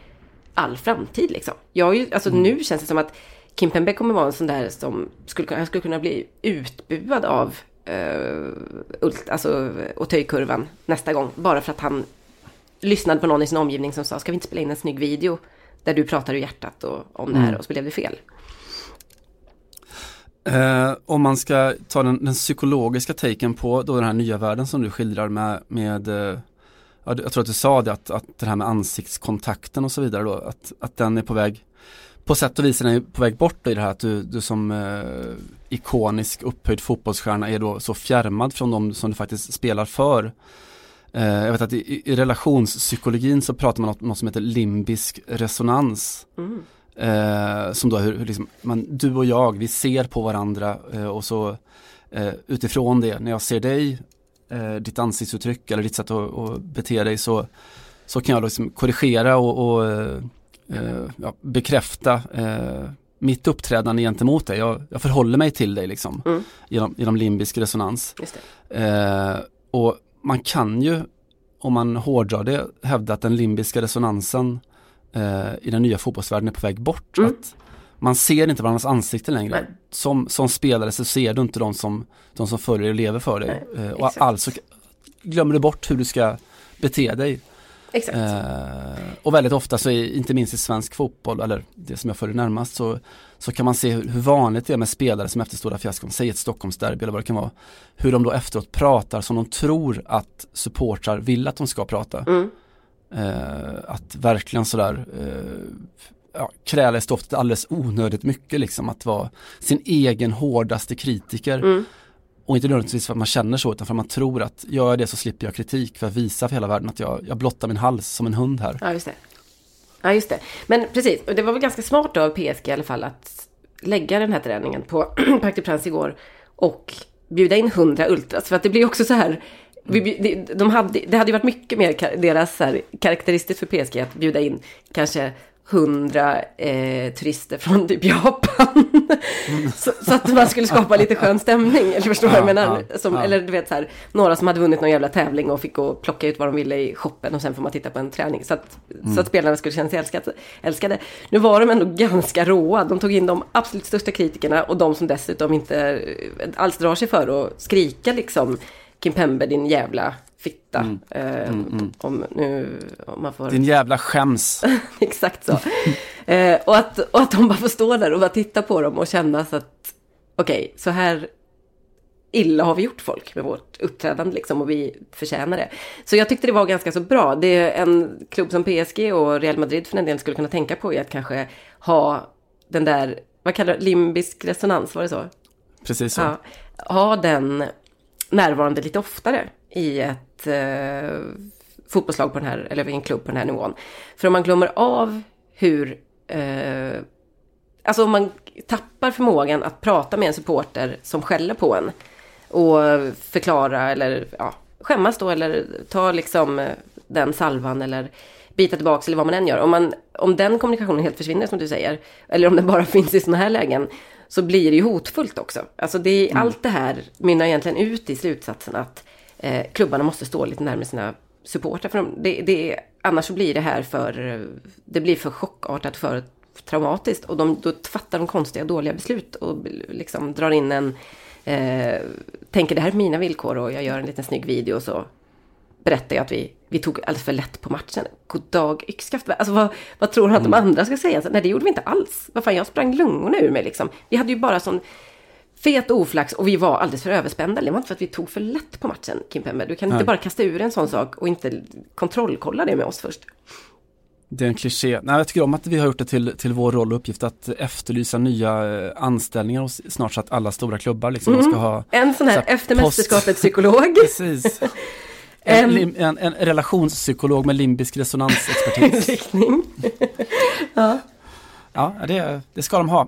all framtid liksom. Jag ju, alltså mm. nu känns det som att Kim Pembe kommer vara en sån där som skulle, han skulle kunna bli utbuad av uh, Ult, alltså Auteuil-kurvan nästa gång. Bara för att han lyssnade på någon i sin omgivning som sa, ska vi inte spela in en snygg video där du pratar ur hjärtat och, om det här mm. och så blev det fel. Eh, om man ska ta den, den, psykologiska taken på då den här nya världen som du skildrar med, med eh, jag tror att du sa det, att, att det här med ansiktskontakten och så vidare då, att, att den är på väg, på sätt och vis är den på väg bort i det här att du, du som eh, ikonisk upphöjd fotbollsstjärna är då så fjärmad från de som du faktiskt spelar för. Eh, jag vet att i, i relationspsykologin så pratar man om något som heter limbisk resonans. Mm. Eh, som då hur, hur liksom, man, du och jag, vi ser på varandra eh, och så eh, utifrån det, när jag ser dig, eh, ditt ansiktsuttryck eller ditt sätt att, att bete dig så, så kan jag liksom korrigera och, och eh, ja, bekräfta mitt uppträdande gentemot dig. Jag, jag förhåller mig till dig liksom mm. genom, genom limbisk resonans. och man kan ju, om man hårdrar det, hävda att den limbiska resonansen eh, i den nya fotbollsvärlden är på väg bort. Mm. Att man ser inte varandras ansikten längre. Som, som spelare så ser du inte de som, de som följer och lever för dig. Nej, eh, och alltså glömmer du bort hur du ska bete dig. Exakt. Eh, och väldigt ofta så är, inte minst i svensk fotboll, eller det som jag följer närmast, så, så kan man se hur, hur vanligt det är med spelare som efter stora fiaskon, säg ett Stockholmsderby eller vad det kan vara, hur de då efteråt pratar som de tror att supportrar vill att de ska prata. Mm. Eh, att verkligen sådär eh, ja, i stoftet alldeles onödigt mycket liksom, att vara sin egen hårdaste kritiker. Mm. Och inte nödvändigtvis för att man känner så utan för att man tror att gör jag det så slipper jag kritik för att visa för hela världen att jag, jag blottar min hals som en hund här. Ja just det. Ja just det. Men precis, och det var väl ganska smart av PSG i alla fall att lägga den här träningen på Parc des Princes igår och bjuda in 100 ultras. För att det blir också så här, de hade, det hade ju varit mycket mer deras så här, karaktäristiskt för PSG att bjuda in kanske hundra eh, turister från typ Japan. Mm. [laughs] så, så, att man skulle skapa lite skön stämning. Eller förstår du ja, vad jag menar? Som, ja. Eller du vet så här, några som hade vunnit någon jävla tävling och fick gå och plocka ut vad de ville i shoppen och sen får man titta på en träning. Så att, mm. så att spelarna skulle känna sig älskade, älskade. Nu var de ändå ganska råa. De tog in de absolut största kritikerna och de som dessutom inte alls drar sig för att skrika liksom Kim Pembe din jävla fitta. Mm. Eh, mm, mm. Om, nu, om man får... Din jävla skäms. [laughs] Exakt så. eh, och, att, och att de bara får stå där och bara titta på dem och känna så att okej, okay, så här illa har vi gjort folk med vårt uppträdande liksom och vi förtjänar det. Så jag tyckte det var ganska så bra. Det är en klubb som PSG och Real Madrid för en del skulle kunna tänka på är att kanske ha den där, vad kallar det, limbisk resonans, var det så? Precis så. Ja, ha den närvarande lite oftare i ett eh, fotbollslag på den här, eller en klubb på den här nivån. För om man glömmer av hur, eh, alltså om man tappar förmågan att prata med en supporter som skäller på en och förklara eller ja, skämmas då eller ta liksom eh, den salvan eller bita tillbaka eller vad man än gör. Om, man, om den kommunikationen helt försvinner som du säger, eller om den bara [laughs] finns i sådana här lägen, så blir det ju hotfullt också. Alltså det, mm. allt det här mynnar egentligen ut i slutsatsen att eh, klubbarna måste stå lite närmare sina supportrar. För det, det, annars blir det här för, det blir för chockartat, för traumatiskt. Och de, då fattar de konstiga, dåliga beslut och liksom drar in en, eh, tänker det här är mina villkor och jag gör en liten snygg video och så berättar jag att vi, vi tog alldeles för lätt på matchen. God dag yxskaft. Alltså vad, vad tror han att de mm. andra ska säga? nej det gjorde vi inte alls. Vad fan, jag sprang lungorna ur mig liksom. Vi hade ju bara sån fet oflax och vi var alldeles för överspända. Det var inte för att vi tog för lätt på matchen, Kim Pembe. Du kan inte bara kasta ur en sån sak och inte kontrollkolla det med oss först. Det är en kliché. Nej, jag tycker om att vi har gjort det till, till vår roll och uppgift att efterlysa nya eh, anställningar hos snart sagt alla stora klubbar. Liksom. Mm. Ska ha, en sån här, här efter mästerskapet psykolog. [laughs] Precis. [laughs] En, en, en, relationspsykolog med limbisk [laughs] resonansexpertis. ja. ja, det, det ska de ha.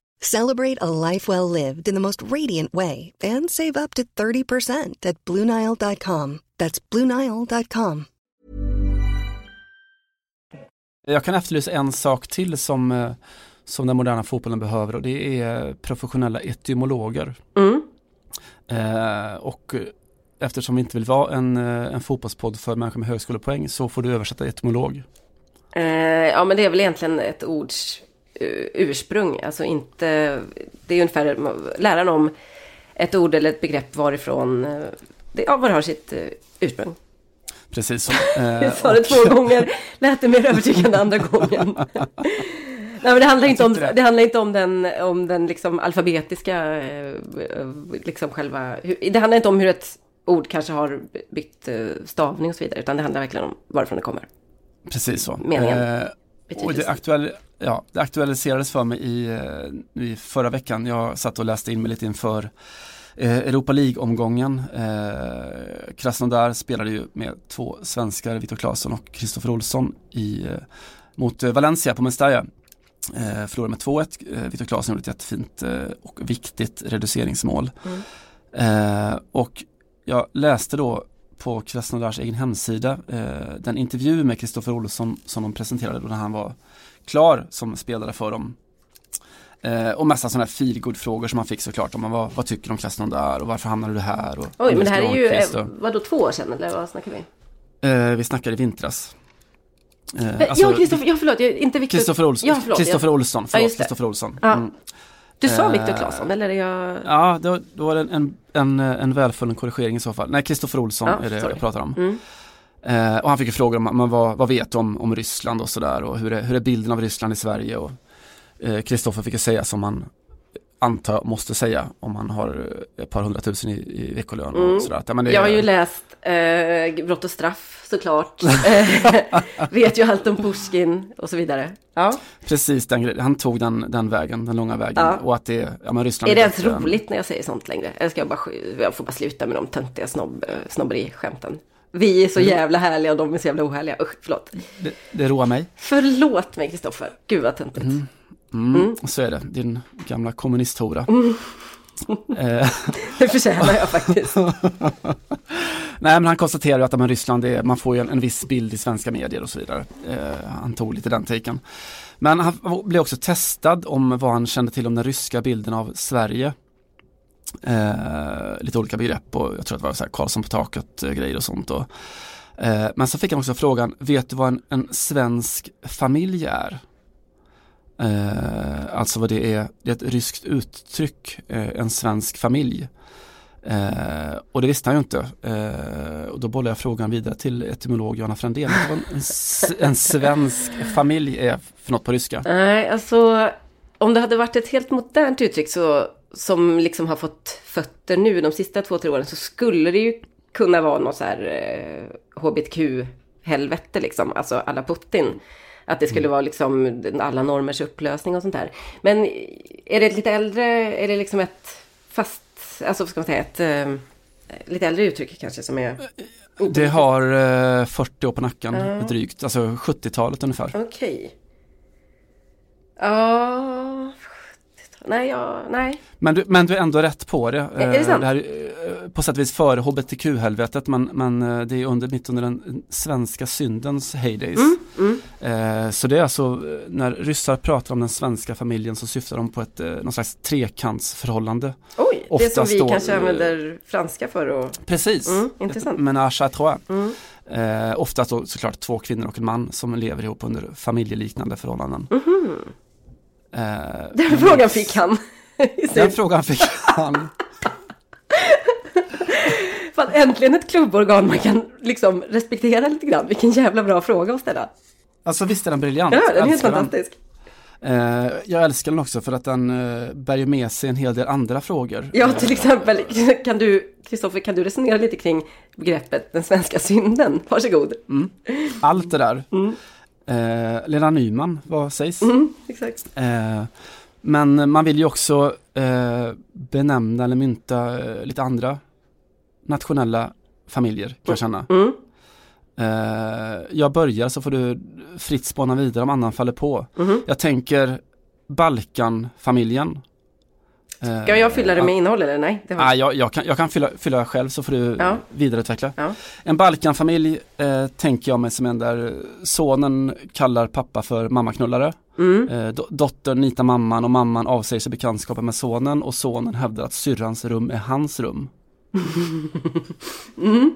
Celebrate a life well lived in the most radiant way and save up to 30% at BlueNile.com. That's BlueNile.com. Jag kan efterlysa en sak till som, eh, som den moderna fotbollen behöver och det är professionella etymologer. Mm. Eh, och eftersom vi inte vill vara en, eh, en fotbollspodd för människor med högskolepoäng så får du översätta etymolog. Eh, ja men det är väl egentligen ett ords ursprung. Alltså inte, det är ungefär läran om ett ord eller ett begrepp varifrån uh, det, ja, var det har sitt uh, ursprung. Precis så. [laughs] Jag sa det två gånger, lät det mer övertygande andra [laughs] gången. Nej, men det handlar inte om, det. det handlar inte om den, om den liksom alfabetiska, liksom själva, det handlar inte om hur ett ord kanske har bytt eh, stavning och så vidare. Utan det handlar verkligen om varifrån det kommer. Precis så. Meningen. Eh, och det, aktuell, ja, det aktualiserades för mig i, eh, i förra veckan. Jag satt och läste in mig lite inför eh, Europa League-omgången. Eh, Krasnodar spelade ju med två svenskar, Viktor Claesson och Kristoffer Olsson i, mot Valencia på Mestalla. Eh, förlorade med 2-1. Eh, Viktor Claesson gjorde ett jättefint eh, och viktigt reduceringsmål. Mm. Eh, och jag läste då på Krasnodars egen hemsida den intervju med Kristoffer Olsson som de presenterade då när han var klar som spelare för dem. Eh, och massa sådana här feelgood-frågor som han fick såklart. Om vad, vad tycker du om Krasnodar och varför hamnade du här? Och, Oj, men det här är ju, eh, vadå två år sedan eller vad snackar vi? Eh, vi snackade i vintras. Eh, alltså, ja, Kristoffer, ja förlåt, inte Viktor. Kristoffer Olsson, ja, förlåt, Kristoffer Olsson, förlåt, Kristoffer Olsson. Ja. Mm. Du sa Viktor eh, Claesson eller är jag... Ja, då, då var det en, en, en välfunnen korrigering i så fall. Nej, Kristoffer Olsson ja, är det sorry. jag pratar om. Mm. Eh, och han fick frågor om men vad, vad vet du om, om Ryssland och sådär och hur är, hur är bilden av Ryssland i Sverige och Kristoffer eh, fick säga som man antar måste säga om man har ett par hundratusen i, i veckolön. Och mm. sådär. Ja, men det, jag har ju läst eh, Brott och straff såklart. Eh, [laughs] vet ju allt om Pushkin och så vidare. Ja. Precis, den, han tog den, den vägen, den långa vägen. Ja. Och att det, ja men Ryssland är det ens roligt när jag säger sånt längre? Eller ska jag bara, jag får bara sluta med de töntiga snobb, eh, snobberi-skämten. Vi är så jävla härliga och de är så jävla ohärliga. Usch, förlåt. Det, det roar mig. Förlåt mig Kristoffer. Gud vad töntigt. Mm. Mm, mm. Så är det, din gamla kommunisthora. Mm. Eh. [laughs] det förtjänar jag faktiskt. [laughs] Nej men han konstaterar ju att men, Ryssland är, man får ju en, en viss bild i svenska medier och så vidare. Eh, han tog lite den taken. Men han blev också testad om vad han kände till om den ryska bilden av Sverige. Eh, lite olika begrepp och jag tror att det var så här Karlsson på taket eh, grejer och sånt. Och, eh, men så fick han också frågan, vet du vad en, en svensk familj är? Eh, alltså vad det är, det är ett ryskt uttryck, eh, en svensk familj. Eh, och det visste han ju inte. Eh, och då bollade jag frågan vidare till etymolog Johanna Frändén. Vad en, en svensk familj är för något på ryska? Nej, alltså om det hade varit ett helt modernt uttryck så, som liksom har fått fötter nu de sista två, tre åren så skulle det ju kunna vara något så här eh, hbtq-helvete liksom, alltså alla Putin. Att det skulle mm. vara liksom alla normers upplösning och sånt där. Men är det lite äldre, är det liksom ett fast, alltså vad ska man säga, ett eh, lite äldre uttryck kanske som är... Det har eh, 40 år på nacken Ja. drygt, alltså 70-talet ungefär. Okej. Ja... Nej, ja, nej. Men du, men du är ändå rätt på det. är det Eh, sant? Det här är eh, på sätt och vis före hbtq-helvetet men, men eh, det är under, mitt under den svenska syndens heydays. Mm, Eh, så det är alltså när ryssar pratar om den svenska familjen så syftar de på ett någon slags trekantsförhållande. Oj, det som vi då, kanske använder franska för och... Precis. Mm, intressant. Menage à trois. Mm. Eh, oftast då såklart två kvinnor och en man som lever ihop under familjeliknande förhållanden. Mhm. Eh, [laughs] Den frågan fick han. den frågan fick han. Fan, äntligen ett klubborgan man kan liksom respektera lite grann. Vilken jävla bra fråga att ställa. Alltså visst är den briljant. Ja, den är helt den. fantastisk. Eh, jag älskar den också för att den eh, bär ju med sig en hel del andra frågor. Ja, till exempel, kan du, Kristoffer, kan du resonera lite kring begreppet den svenska synden? Varsågod. Allt det där. Mm. Eh, Lena Nyman, vad sägs? Mm, exakt. Eh, men man vill ju också eh, benämna eller mynta eh, lite andra nationella familjer kan jag känna. Mm. Eh, jag börjar så får du fritt spåna vidare om annan faller på. Mhm. Jag tänker Balkanfamiljen. Eh, Ska jag fylla det med innehåll eller nej? Det. Ah, jag, jag kan, jag kan fylla, fylla själv så får du Ja. vidareutveckla. Ja. En Balkanfamilj eh, tänker jag mig som en där sonen kallar pappa för mammaknullare. Mm. Eh, do, dottern nitar mamman och mamman avsäger sig bekantskapen med sonen och sonen hävdar att syrrans rum är hans rum. [laughs] Mm.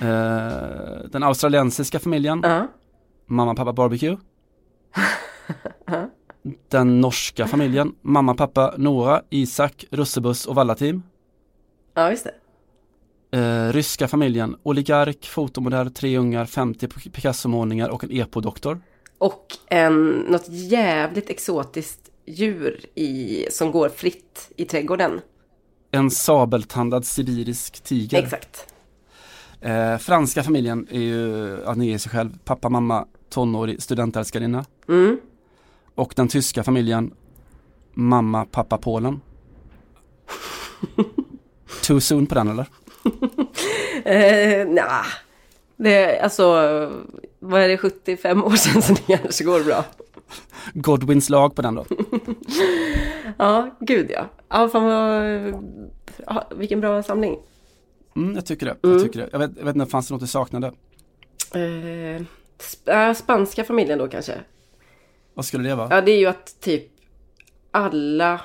Eh, den australiensiska familjen, Ja. mamma, pappa, barbecue. [laughs] Den norska familjen, mamma, pappa, Nora, Isak, russebuss och vallateam. ja, just det. Eh, ryska familjen, oligark, fotomodell, tre ungar, 50 Picasso-målningar och en epodoktor. Och en, något jävligt exotiskt djur i, som går fritt i trädgården. En sabeltandad sibirisk tiger. Exakt. Eh, franska familjen är ju, ja, ni är sig själv, pappa, mamma, tonårig studentälskarinna. Mm. Och den tyska familjen, mamma, pappa, Polen. Too soon på den eller? [laughs] Eh, nah. Det, alltså, vad är det, 75 år sedan så det kanske går bra. Godwins lag på den då. [laughs] Ja, gud ja. Ja, fan vad, ja, vilken bra samling. Mm, jag tycker det. Mm. Jag, tycker det. Jag, vet, jag vet inte, fanns det något du saknade? Eh, sp- äh, spanska familjen då kanske. Vad skulle det vara? Ja, det är ju att typ alla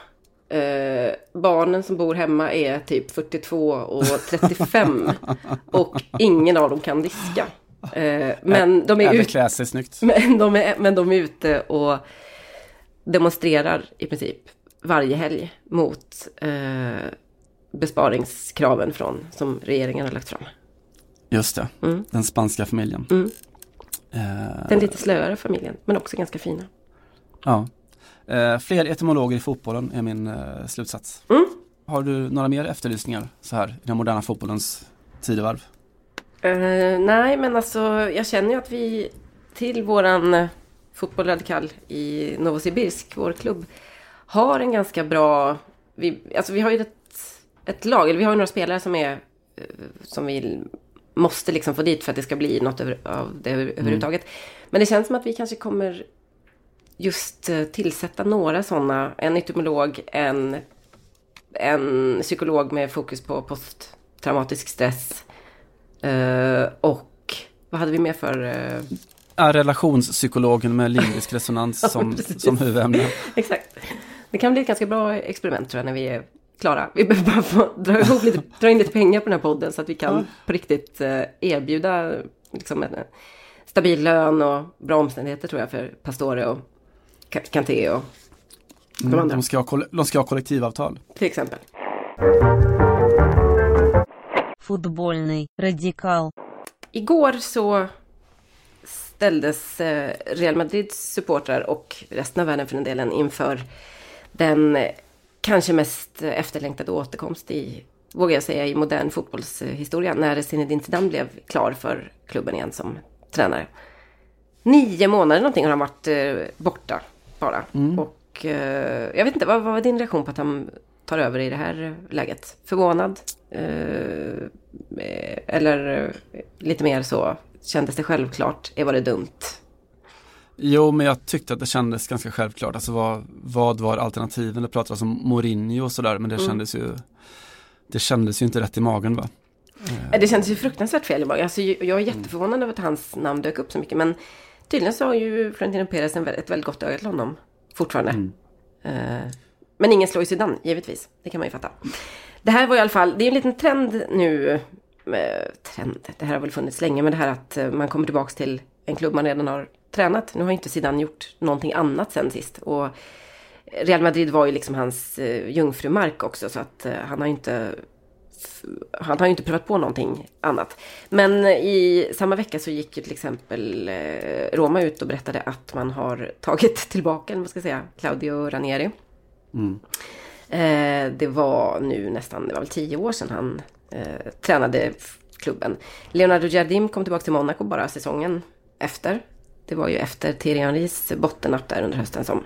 eh, barnen som bor hemma är typ 42 och 35. [laughs] och ingen av dem kan diska. Eh, men, de är ut, [laughs] men, de är, men de är ute och demonstrerar i princip varje helg mot eh, besparingskraven från, som regeringen har lagt fram. Just det, Mm. den spanska familjen. Mm. Eh, Den lite slöare familjen, men också ganska fina. Ja. eh, fler etymologer i fotbollen är min eh, slutsats. Mm. Har du några mer efterlysningar så här i den moderna fotbollens tidevarv? Eh, nej, men alltså jag känner ju att vi till våran uh, Fotboll Radikal i Novosibirsk, vår klubb, har en ganska bra... Vi, alltså vi har ju ett, ett lag, eller vi har ju några spelare som är eh, som vi måste liksom få dit för att det ska bli något över, av det över, överhuvudtaget. Men det känns som att vi kanske kommer just eh, tillsätta några sådana. En etymolog, en, en psykolog med fokus på posttraumatisk stress. Eh, och vad hade vi mer för... eh, Ja, relationspsykologen med limbisk resonans [laughs] som, precis. som huvudämne. exakt. Det kan bli ett ganska bra experiment tror jag när vi är klara. Vi behöver bara få dra, ihop lite, dra in lite pengar på den här podden så att vi kan Ja. på riktigt eh, erbjuda liksom en stabil lön och bra omständigheter tror jag för Pastore och Kanté och de mm, andra. De ska, ha, de ska ha kollektivavtal. Till exempel. Fotbollny radikal. Igår så ställdes eh, Real Madrids supportrar och resten av världen för den delen inför den eh, kanske mest efterlängtade återkomst i, vågar jag säga, i modern fotbollshistoria när Zinedine Zidane blev klar för klubben igen som tränare. Nio månader någonting har han varit eh, borta bara. Och eh, jag vet inte, vad, vad var din reaktion på att han tar över i det här läget? Förvånad? Eh, eller lite mer så, kändes det självklart? Var det dumt? Jo, men jag tyckte att det kändes ganska självklart. Alltså vad, vad var alternativen? Det pratades om Mourinho och sådär, men det mm. kändes ju Det kändes ju inte rätt i magen va? Det kändes ju fruktansvärt fel i magen. Alltså, jag är jätteförvånad mm. över att hans namn dök upp så mycket. Men tydligen så har ju Florentino Perez ett väldigt gott öga till honom fortfarande. Mm. Uh, men ingen slår ju Zidane, givetvis. Det kan man ju fatta. Det här var i alla fall, det är en liten trend nu. Uh, trend, det här har väl funnits länge. Men det här att uh, man kommer tillbaks till en klubb man redan har tränat. Nu har inte Zidane gjort någonting annat sen sist. Och Real Madrid var ju liksom hans jungfrumark också. Så att han har inte han har ju inte prövat på någonting annat. Men i samma vecka så gick ju till exempel eh, Roma ut och berättade att man har tagit [laughs] tillbaka, vad ska jag säga, Claudio Ranieri. Mm. Eh, det var nu nästan, det var väl tio år sedan han eh, tränade klubben. Leonardo Jardim kom tillbaka till Monaco bara säsongen efter. Det var ju efter Thierry Henrys bottennapp där under hösten som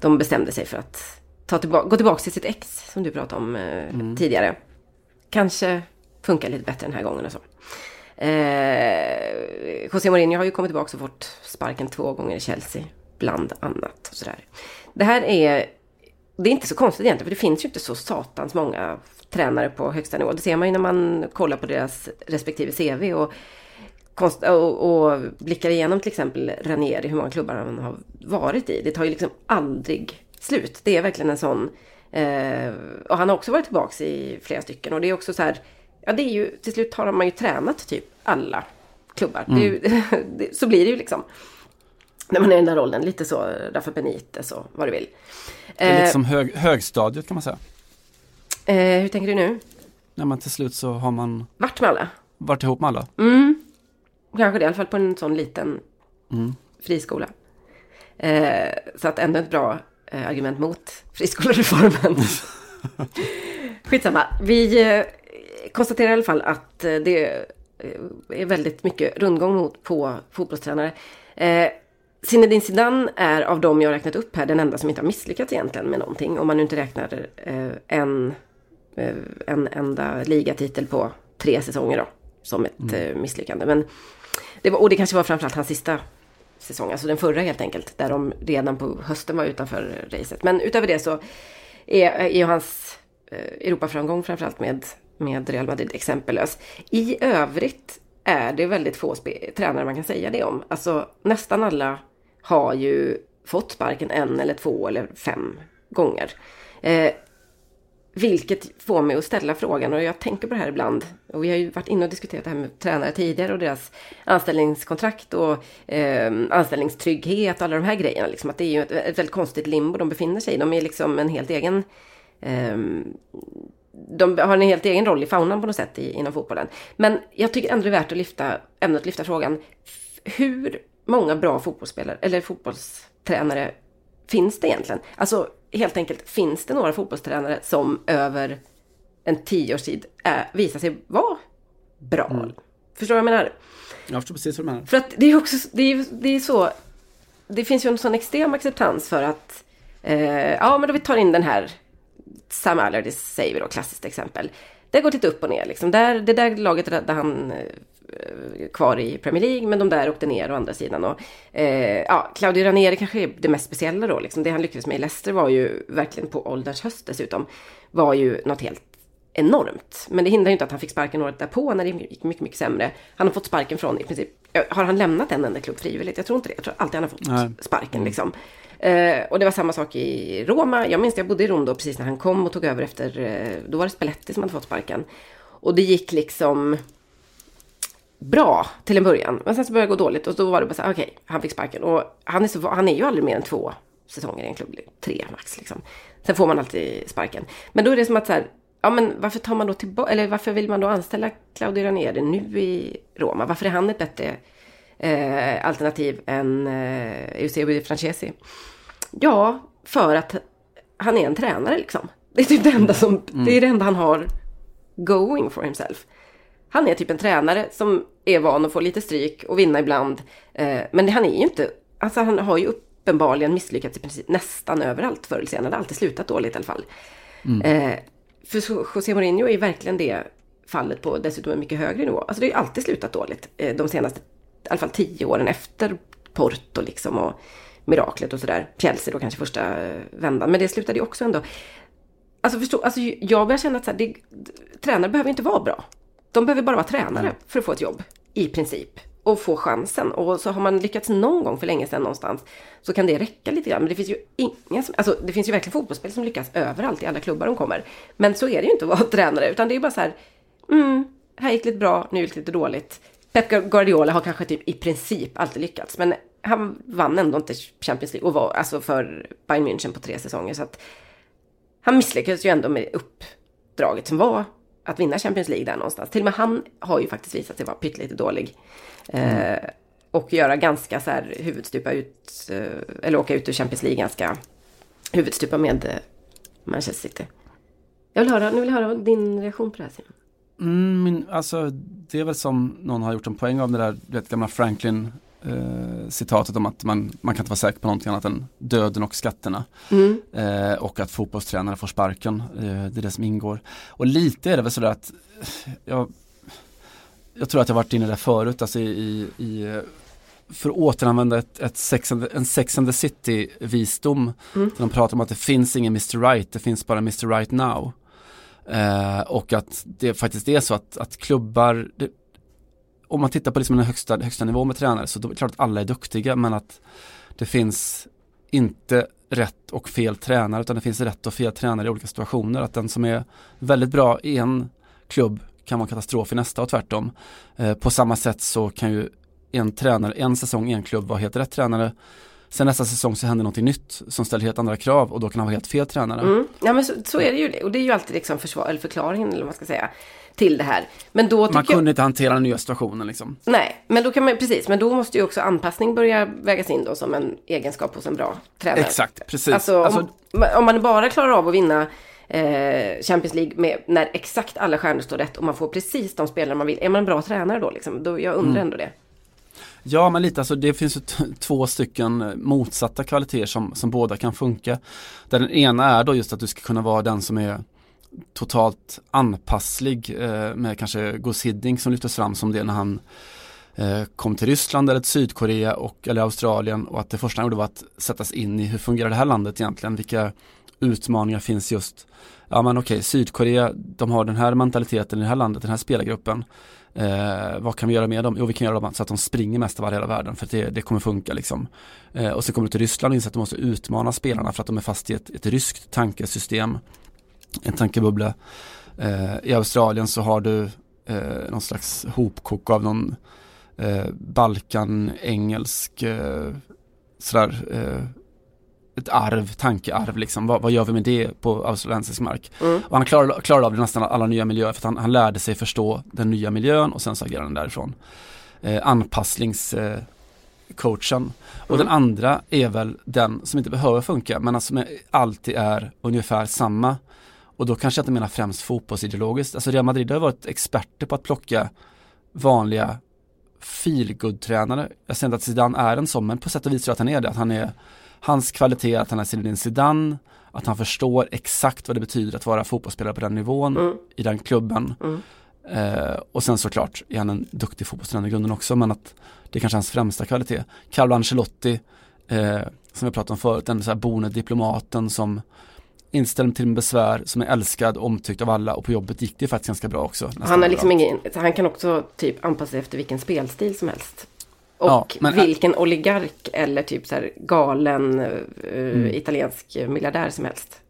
de bestämde sig för att ta tillbaka, gå tillbaka till sitt ex som du pratade om eh, mm. tidigare kanske funkar lite bättre den här gången och så. Eh, José Mourinho har ju kommit tillbaka och fått sparken två gånger i Chelsea. Bland annat. Och sådär. Det här är, det är inte så konstigt egentligen. För det finns ju inte så satans många tränare på högsta nivå. Det ser man ju när man kollar på deras respektive CV. Och, och, och blickar igenom till exempel Ranieri, hur många klubbar han har varit i. Det tar ju liksom aldrig slut. Det är verkligen en sån Eh, och han har också varit tillbaka i flera stycken. Och det är också så här, ja det är ju, till slut har man ju tränat typ alla klubbar. Mm. Ju, [laughs] det, så blir det ju liksom. När man är i den där rollen, lite så Rafa Benitez och vad du vill. Det är lite som hög, högstadiet kan man säga. Eh, hur tänker du nu? När man till slut så har man Vart med alla? Varit ihop med alla. Mm. Kanske det, i alla fall på en sån liten mm. friskola. Eh, så att ändå ett bra eh, argument mot friskolereformen. [laughs] Skitsamma. Vi eh, konstaterar i alla fall att eh, det eh, är väldigt mycket rundgång mot, på fotbollstränare. Eh, Zinedine Zidane är av dem jag räknat upp här den enda som inte har misslyckats egentligen med någonting. Om man nu inte räknar eh, en, eh, en enda ligatitel på tre säsonger då. Som ett mm. eh, misslyckande. Men det var, och det kanske var framförallt hans sista säsong, alltså den förra helt enkelt, där de redan på hösten var utanför racet. Men utöver det så är, är ju hans eh, Europaframgång framförallt med, med Real Madrid exempellös. I övrigt är det väldigt få tränare man kan säga det om. Alltså nästan alla har ju fått sparken en eller två eller fem gånger. Eh, vilket får mig att ställa frågan, och jag tänker på det här ibland, och vi har ju varit inne och diskuterat det här med tränare tidigare och deras anställningskontrakt och eh, anställningstrygghet och alla de här grejerna. Liksom, att det är ju ett, ett väldigt konstigt limbo de befinner sig i. De är liksom en helt egen eh, de har en helt egen roll i faunan på något sätt i, inom fotbollen. Men jag tycker ändå det är värt att lyfta ämnet, lyfta frågan. Hur många bra fotbollsspelare, eller fotbollstränare finns det egentligen? Alltså helt enkelt, finns det några fotbollstränare som över en tioårstid är, visar sig vara bra? Mm. Förstår du vad jag menar? Jag förstår precis vad du menar. För att det är också, det är, det är så, det finns ju en sån extrem acceptans för att, eh, ja men då vi tar in den här Sam Allardyce säger vi då, klassiskt exempel. Det har gått lite upp och ner liksom. Där, det där laget där han eh, kvar i Premier League, men de där åkte ner å andra sidan. Och, eh, ja, Claudio Ranieri kanske är det mest speciella då. Liksom. Det han lyckades med i Leicester var ju verkligen på ålderns höst dessutom. Var ju något helt enormt. Men det hindrar ju inte att han fick sparken året därpå när det gick mycket, mycket sämre. Han har fått sparken från i princip, har han lämnat en enda klubb frivilligt? Jag tror inte det. Jag tror alltid han har fått Nej. sparken mm. liksom. Eh, och det var samma sak i Roma. Jag minns att jag bodde i Rom då precis när han kom och tog över efter, eh, då var det Spalletti som hade fått sparken. Och det gick liksom bra till en början. Men sen så började det gå dåligt och då var det bara så här, okej, okay, han fick sparken. Och han är, så, han är ju aldrig mer än två säsonger i en klubb, liksom, tre max liksom. Sen får man alltid sparken. Men då är det som att så här, ja men varför tar man då tillbaka, eller varför vill man då anställa Claudio Ranieri nu i Roma? Varför är han ett bättre eh, alternativ än eh, Eusebio Francesi? Ja, för att han är en tränare liksom. Det är typ det enda som, mm. det är det enda han har going for himself. Han är typ en tränare som är van att få lite stryk och vinna ibland. Eh, men han är ju inte, alltså han har ju uppenbarligen misslyckats i princip nästan överallt förr eller senare. Det har alltid slutat dåligt i alla fall. Eh, för José Mourinho är verkligen det fallet på dessutom en mycket högre nivå. Alltså det har ju alltid slutat dåligt eh, de senaste, i alla fall tio åren efter Porto liksom och miraklet och sådär. Chelsea då kanske första eh, vändan, men det slutade ju också ändå. Alltså förstå, alltså jag börjar känna att så här, det, tränare behöver inte vara bra. De behöver bara vara tränare för att få ett jobb, i princip. Och få chansen. Och så har man lyckats någon gång för länge sedan någonstans så kan det räcka lite grann. Men det finns ju ingen som, alltså det finns ju verkligen fotbollsspel som lyckas överallt i alla klubbar de kommer. Men så är det ju inte att vara [laughs] tränare, utan det är bara så här, mm, här gick lite bra, nu gick det lite dåligt. Pep Guardiola har kanske typ i princip alltid lyckats, men han vann ändå inte Champions League och var alltså för Bayern München på tre säsonger. Så att han misslyckades ju ändå med uppdraget som var att vinna Champions League där någonstans. Till och med han har ju faktiskt visat sig vara pyttelite dålig. Mm. Eh, och göra ganska så här huvudstupa ut, eh, eller åka ut ur Champions League ganska huvudstupa med eh, Manchester City. Jag vill höra, nu vill jag höra din reaktion på det här Simon. Mm, alltså det är väl som någon har gjort en poäng av det där, du vet gamla Franklin eh, citatet om att man, man kan inte vara säker på någonting annat än döden och skatterna. Mm. Eh, och att fotbollstränare får sparken, eh, det är det som ingår. Och lite är det väl sådär att jag, jag tror att jag varit inne där förut, alltså i, i för att återanvända ett, ett sex and, en Sex and the City-visdom. Mm. De pratar om att det finns ingen Mr. Right, det finns bara Mr. Right Now. Eh, och att det faktiskt är så att, att klubbar, det, om man tittar på liksom den högsta, högsta nivån med tränare så då är det klart att alla är duktiga men att det finns inte rätt och fel tränare utan det finns rätt och fel tränare i olika situationer. Att den som är väldigt bra i en klubb kan vara katastrof i nästa och tvärtom. Eh, på samma sätt så kan ju en tränare, en säsong i en klubb vara helt rätt tränare. Sen nästa säsong så händer någonting nytt som ställer helt andra krav och då kan han vara helt fel tränare. Mm. Ja men så, så, är det ju och det är ju alltid liksom försvar, eller förklaringen eller vad man ska säga till det här. Men då man kunde jag... inte hantera den nya situationen liksom. Nej, men då kan man, precis, men då måste ju också anpassning börja vägas in då som en egenskap hos en bra tränare. Exakt, precis. Alltså, alltså... Om, om, man bara klarar av att vinna eh, Champions League med, när exakt alla stjärnor står rätt och man får precis de spelare man vill. Är man en bra tränare då liksom? Då, jag undrar mm. ändå det. Ja men lite alltså det finns ju två stycken eh, motsatta kvaliteter som, som båda kan funka. Där den ena är då just att du ska kunna vara den som är totalt anpasslig eh, med kanske Gus Hiddink som lyftes fram som det när han eh, kom till Ryssland eller till Sydkorea och, eller Australien och att det första han gjorde var att sätta sig in i hur fungerar det här landet egentligen, vilka utmaningar finns just, ja men okej, Sydkorea, de har den här mentaliteten i det här landet, den här spelargruppen. Eh, vad kan vi göra med dem? Jo, vi kan göra dem så att de springer mest av hela världen för det, det kommer funka liksom. Eh, och så kommer du till Ryssland och inser att du måste utmana spelarna för att de är fast i ett, ett ryskt tankesystem en tankebubbla. Eh, I Australien så har du eh, någon slags hopkok av någon eh, Balkan-engelsk eh, sådär eh, ett arv, tankearv liksom. Vad, vad, gör vi med det på australiensisk mark? Mm. Och han klarade, klarade av det nästan alla nya miljöer för att han, han lärde sig förstå den nya miljön och sen så agerade han därifrån. Eh, anpassningscoachen. Eh, och mm. den andra är väl den som inte behöver funka men som alltid är ungefär samma. Och då kanske jag inte menar främst fotbollsideologiskt. Alltså Real Madrid har varit experter på att plocka vanliga feelgood-tränare. Jag säger inte att Zidane är en sån, men på sätt och vis tror jag att han är det. Att han är, hans kvalitet att han är Zinedine Zidane, att han förstår exakt vad det betyder att vara fotbollsspelare på den nivån, mm. i den klubben. Mm. Eh, och sen såklart är han en duktig fotbollstränare i grunden också, men att det är kanske hans främsta kvalitet. Carlo Ancelotti, eh, som jag pratade om förut, den så här boende diplomaten som inställd till besvär, som är älskad, omtyckt av alla och på jobbet gick det faktiskt ganska bra också. Han, är liksom ingen, han kan också typ anpassa sig efter vilken spelstil som helst. Och ja, men, vilken oligark eller typ så här galen uh, mm. italiensk miljardär som helst.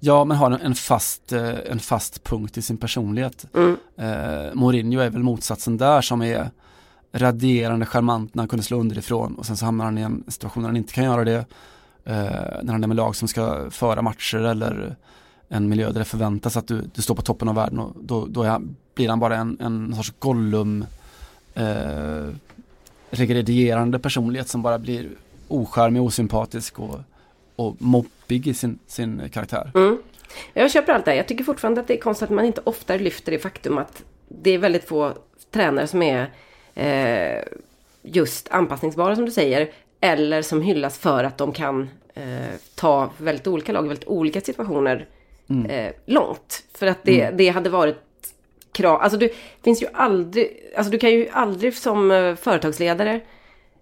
Ja, men har en fast, eh, en fast punkt i sin personlighet. Mm. Eh, Mourinho är väl motsatsen där som är raderande charmant när han kunde slå underifrån och sen så hamnar han i en situation där han inte kan göra det eh, när han är med lag som ska föra matcher eller en miljö där det förväntas att du, du står på toppen av världen och då, då är, blir han bara en, en sorts Gollum eh, regredierande personlighet som bara blir ocharmig, osympatisk och, och mobbig i sin, sin karaktär. Mm. Jag köper allt det Jag tycker fortfarande att det är konstigt att man inte oftare lyfter det faktum att det är väldigt få tränare som är eh, just anpassningsbara som du säger. Eller som hyllas för att de kan eh, ta väldigt olika lag i väldigt olika situationer Mm. eh, långt. För att det, det hade varit krav, alltså du finns ju aldrig, alltså du kan ju aldrig som eh, företagsledare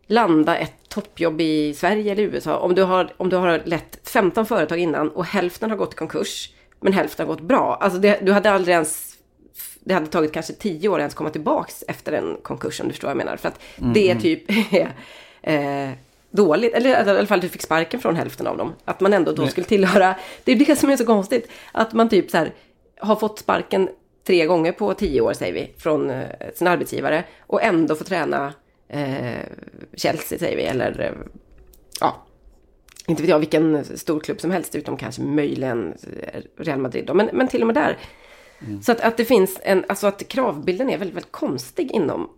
landa ett toppjobb i Sverige eller USA om du har, om du har lett 15 företag innan och hälften har gått i konkurs men hälften har gått bra. Alltså det, du hade aldrig ens det hade tagit kanske tio år att ens komma tillbaks efter en konkurs om du förstår vad jag menar. För att det typ är eh, dåligt, eller i alla fall du fick sparken från hälften av dem. Att man ändå då skulle tillhöra, det är det som är så konstigt. Att man typ så här har fått sparken tre gånger på tio år säger vi från eh, sin arbetsgivare och ändå får träna eh, Chelsea säger vi eller eh, ja, inte vet jag vilken stor klubb som helst utom kanske möjligen eh, Real Madrid då. Men, men till och med där. Så att, att det finns en, alltså att kravbilden är väldigt, väldigt konstig inom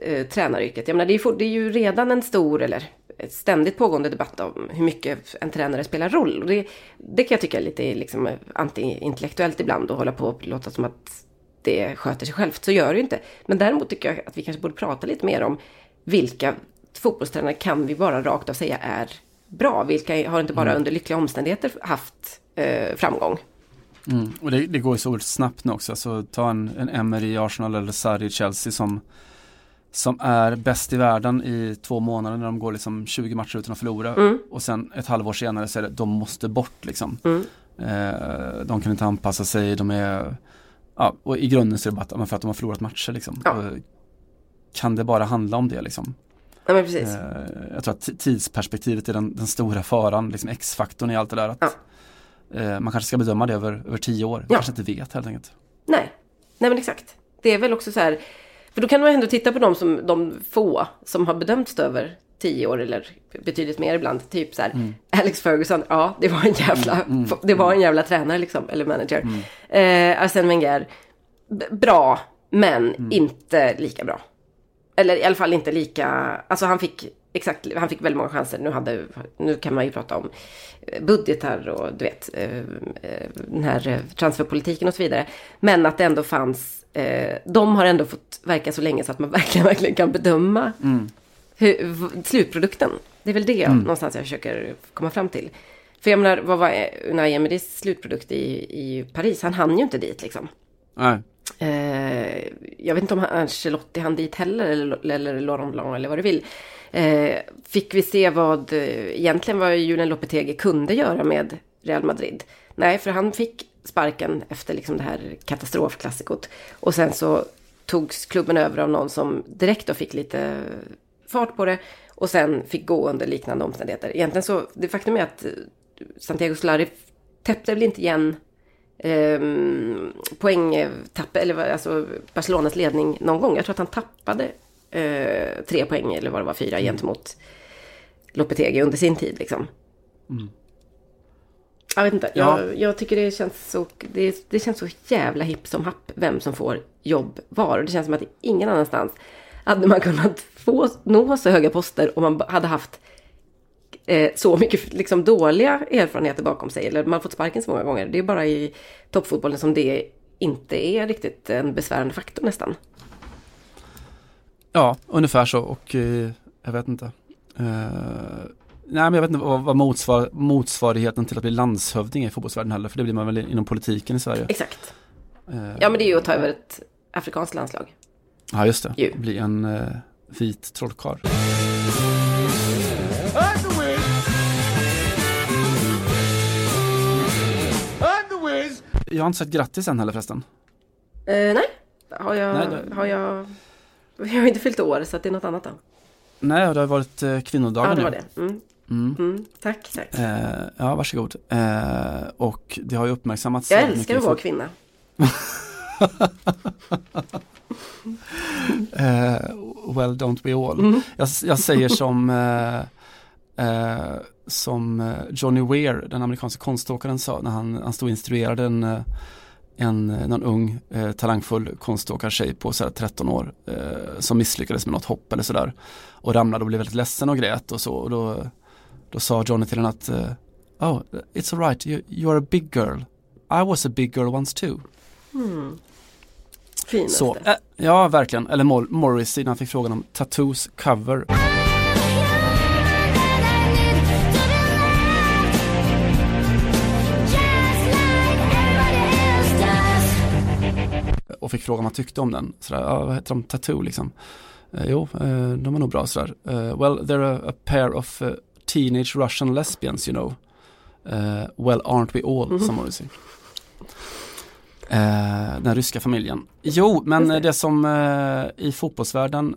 eh, tränaryrket. Jag menar, det, är, for- det är ju redan en stor, eller ständigt pågående debatt om hur mycket en tränare spelar roll. Och det, det kan jag tycka är lite liksom, anti-intellektuellt ibland och hålla på och låta som att det sköter sig självt. Så gör det ju inte. Men däremot tycker jag att vi kanske borde prata lite mer om vilka fotbollstränare kan vi bara rakt av säga är bra? Vilka har inte bara under lyckliga omständigheter haft eh, framgång? Mm. Och det, det går ju så oerhört snabbt nu också. Så ta en, en Emery i Arsenal eller Sarri i Chelsea som, som är bäst i världen i två månader när de går liksom 20 matcher utan att förlora. Mm. Och sen ett halvår senare så är det, de måste bort liksom. Mm. Eh, de kan inte anpassa sig, de är, ja, och i grunden så är det bara att, för att de har förlorat matcher liksom. Ja. Och kan det bara handla om det liksom? Ja, men precis. Eh, jag tror att tidsperspektivet är den, den stora faran, liksom X-faktorn i allt det där. Att, Ja. eh, man kanske ska bedöma det över, över tio år, Ja. kanske inte vet helt enkelt. Nej, nej men exakt. Det är väl också så här, för då kan man ändå titta på de, som, de få som har bedömts över tio år eller betydligt mer ibland. Typ så här, Alex Ferguson, ja det var en jävla, det var en jävla tränare liksom, eller manager. Eh, Arsene Wenger, bra, men inte lika bra. Eller i alla fall inte lika, alltså han fick exakt, han fick väldigt många chanser. Nu, hade, nu kan man ju prata om eh, budgetar och du vet, eh, eh, den här transferpolitiken och så vidare. Men att det ändå fanns, de har ändå fått verka så länge så att man [laughs] verkligen, verkligen kan bedöma hur, slutprodukten. Det är väl det någonstans jag försöker komma fram till. För jag menar, vad var Unai Emerys slutprodukt i, i Paris? Han hann ju inte dit liksom. Nej. Eh, jag vet inte om Ancelotti hann dit heller eller, eller Laurent Blanc eller vad du vill. Eh, fick vi se vad eh, egentligen vad Julen Lopetegui kunde göra med Real Madrid? Nej, för han fick sparken efter liksom det här katastrofklassikot. Och sen så togs klubben över av någon som direkt då fick lite fart på det. Och sen fick gå under liknande omständigheter. Egentligen så, det faktum är att eh, Santiago Solari täppte väl inte igen um, poängtapp, eller alltså Barcelonas ledning någon gång. Jag tror att han tappade eh, tre poäng eller vad det var, fyra gentemot Lopetegui under sin tid liksom. Jag vet inte, Ja. jag, jag tycker det känns så, det, det känns så jävla hipp som happ vem som får jobb var. Och det känns som att ingen annanstans hade man kunnat få, nå så höga poster om man hade haft eh, så mycket liksom, dåliga erfarenheter bakom sig. Eller man fått sparken så många gånger. Det är bara i toppfotbollen som det inte är riktigt en besvärande faktor nästan. Ja, ungefär så och eh, jag vet inte. Eh, nej men jag vet inte vad, vad motsvar, motsvarigheten till att bli landshövding är i fotbollsvärlden heller. För det blir man väl inom politiken i Sverige. Exakt. Eh, Ja men det är ju att ta över ett afrikanskt landslag. Ja just det. Ju. Bli en eh, vit trollkarl. Jag har inte sagt grattis än heller förresten. Eh, nej, har jag, Nej, det- har jag... Jag har inte fyllt år så att det är något annat då. Nej, det har varit eh, kvinnodagen Ja, det nu. var det. Mm. Mm. Mm. Tack, tack. Eh, ja, varsågod. Eh, och det har ju uppmärksammats Jag älskar att vara kvinna. [laughs] [laughs] Eh, well, don't we all. Mm. Jag, jag säger [laughs] som, eh, eh, som Johnny Weir, den amerikanska konståkaren sa när han, han stod och instruerade en, en, någon ung talangfull konståkartjej på så här 13 år som misslyckades med något hopp eller sådär och ramlade och blev väldigt ledsen och grät och så och då, då sa Johnny till henne att Oh, it's alright, you, you're a big girl. I was a big girl once too. Finaste. Så, eh, ja verkligen, eller Mor- Morrissey när han fick frågan om Tattoos cover. och fick frågan vad man tyckte om den. Sådär, ja, vad heter de? Tattoo liksom. Eh, jo, eh, de var nog bra sådär. Eh, well, they're a, a pair of uh, teenage Russian lesbians you know. Eh, well, aren't we all, Mhm. sa Morrissey. Eh, den ryska familjen. Jo, men det. det. som eh, i fotbollsvärlden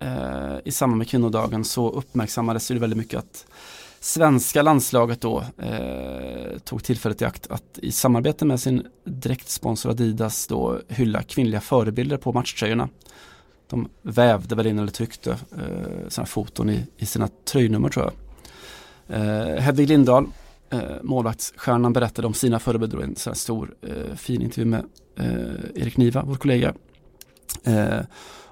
eh, i samband med kvinnodagen så uppmärksammades ju väldigt mycket att svenska landslaget då eh, tog tillfället i akt att i samarbete med sin direktsponsor Adidas då hylla kvinnliga förebilder på matchtröjorna. De vävde väl in eller tryckte eh, sådana foton i, i sina tröjnummer tror jag. Eh, Hedvig Lindahl, eh, målvaktsstjärnan, berättade om sina förebilder en sån här stor eh, fin intervju med eh, Erik Niva, vår kollega. Eh,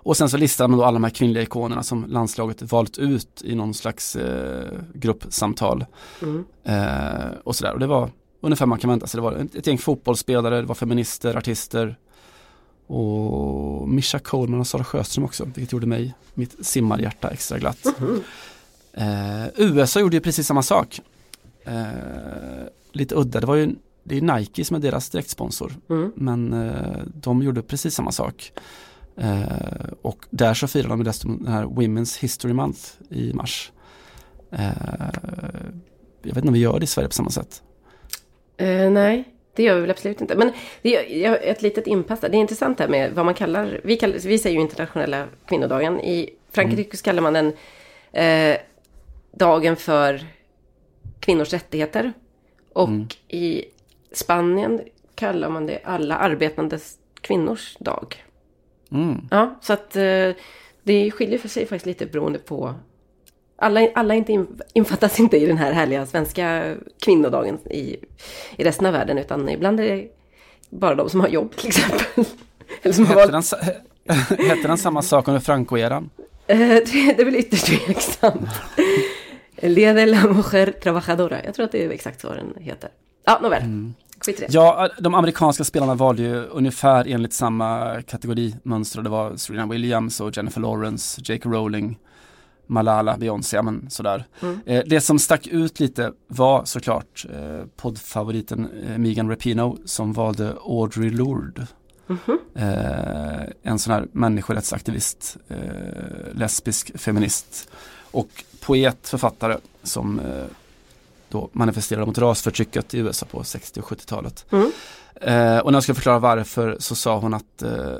och sen så listar man då alla de här kvinnliga ikonerna som landslaget valt ut i någon slags eh, gruppsamtal. Mm. Eh, och sådär. Och det var ungefär man kan vänta sig. Det var ett, ett gäng fotbollsspelare, det var feminister, artister och Mischa Coleman och Sara Sjöström också, vilket gjorde mig, mitt simmarhjärta extra glatt. Mhm. Eh, USA gjorde ju precis samma sak. Eh, lite udda, det var ju det är Nike som är deras direktsponsor. Mm. Men eh, de gjorde precis samma sak. Eh, och där så firade de dessutom den här Women's History Month i mars. Eh, jag vet inte om vi gör det i Sverige på samma sätt. Eh, nej, det gör vi väl absolut inte. Men det är ett litet inpass där. Det är intressant här med vad man kallar, vi, kallar, vi säger ju internationella kvinnodagen. I Frankrike så kallar man den eh, dagen för kvinnors rättigheter. Och Mm. i Spanien kallar man det alla arbetandes kvinnors dag. Mm. Ja, så att eh, det skiljer för sig faktiskt lite beroende på alla, alla inte in, infattas [laughs] inte i den här härliga svenska kvinnodagen i, i resten av världen utan ibland är det bara de som har jobb till exempel. [laughs] Eller som har Hette, valt, den, [laughs] hette den samma sak under Franco-eran? eh, det är väl ytterst tveksamt. El Día de la Mujer Trabajadora, jag tror att det är exakt så den heter. Ja, nåväl, det. Ja, de amerikanska spelarna valde ju ungefär enligt samma kategorimönster. Det var Serena Williams och Jennifer Lawrence, J.K. Rowling, Malala, Beyoncé, men sådär. Mm. Eh, det som stack ut lite var såklart eh, poddfavoriten eh, Megan Rapinoe som valde Audre Lorde. Mhm. Eh, en sån här människorättsaktivist, lesbisk feminist och poet, författare som eh, då manifesterade mot rasförtrycket i USA på 60 och 70-talet. Mm. Eh, och när jag skulle förklara varför så sa hon att eh,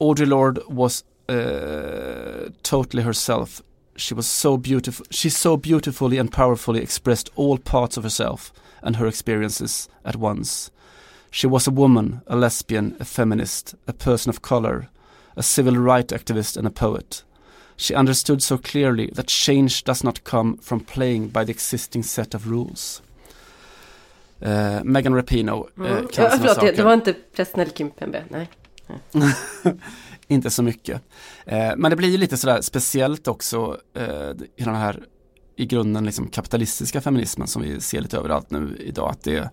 Audre Lorde was eh, totally herself. She was so beautiful, she so beautifully and powerfully expressed all parts of herself and her experiences at once. She was a woman, a lesbian, a feminist, a person of color, a civil rights activist and a poet. She understood so clearly that change does not come from playing by the existing set of rules. Eh, Megan Rapinoe eh, Mm. kan Ja, förlåt, det, saker. det var inte prästen eller Kimpembe, nej. [laughs] Inte så mycket. Eh, men det blir ju lite sådär speciellt också eh, i den här i grunden liksom kapitalistiska feminismen som vi ser lite överallt nu idag. Att det, eh,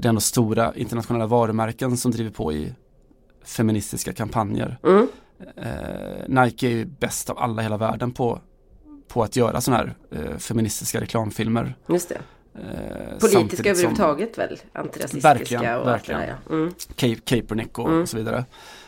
det är ändå stora internationella varumärken som driver på i feministiska kampanjer. Mm. Eh, Nike är ju bäst av alla i hela världen på, på att göra sådana här eh, feministiska reklamfilmer. Just det. Eh, Politiska som överhuvudtaget väl? Antirasistiska Verkligen, och verkligen. där, ja. mm. Kaepernick och, Mm. och så vidare.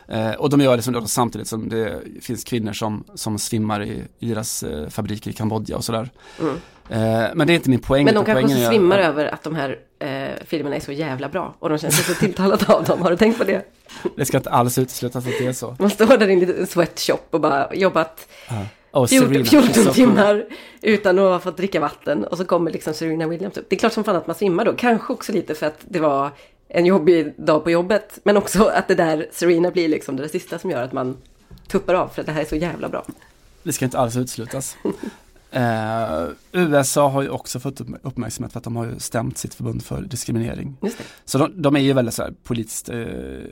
Eh, och de gör det liksom då samtidigt som det finns kvinnor som, som svimmar i, i deras eh, fabriker i Kambodja och sådär. Mm. Eh, men det är inte min poäng. Men de kanske också svimmar över att de här eh, filmerna är så jävla bra. Och de känner sig så tilltalade av dem. Har du tänkt på det? Det ska inte alls uteslutas att det är så. Man står där i en liten sweatshop och bara jobbat Oh, 14, Serena, 14 she's so cool. timmar utan att ha fått dricka vatten. Och så kommer liksom Serena Williams upp. Det är klart som fan att man svimmar då. Kanske också lite för att det var en jobbig dag på jobbet. Men också att det där Serena blir liksom det sista som gör att man tuppar av. För att det här är så jävla bra. Det ska inte alls uteslutas. [laughs] Eh, USA har ju också fått upp- uppmärksamhet för att de har ju stämt sitt förbund för diskriminering. Så de, de är ju väldigt så här politiskt, eh,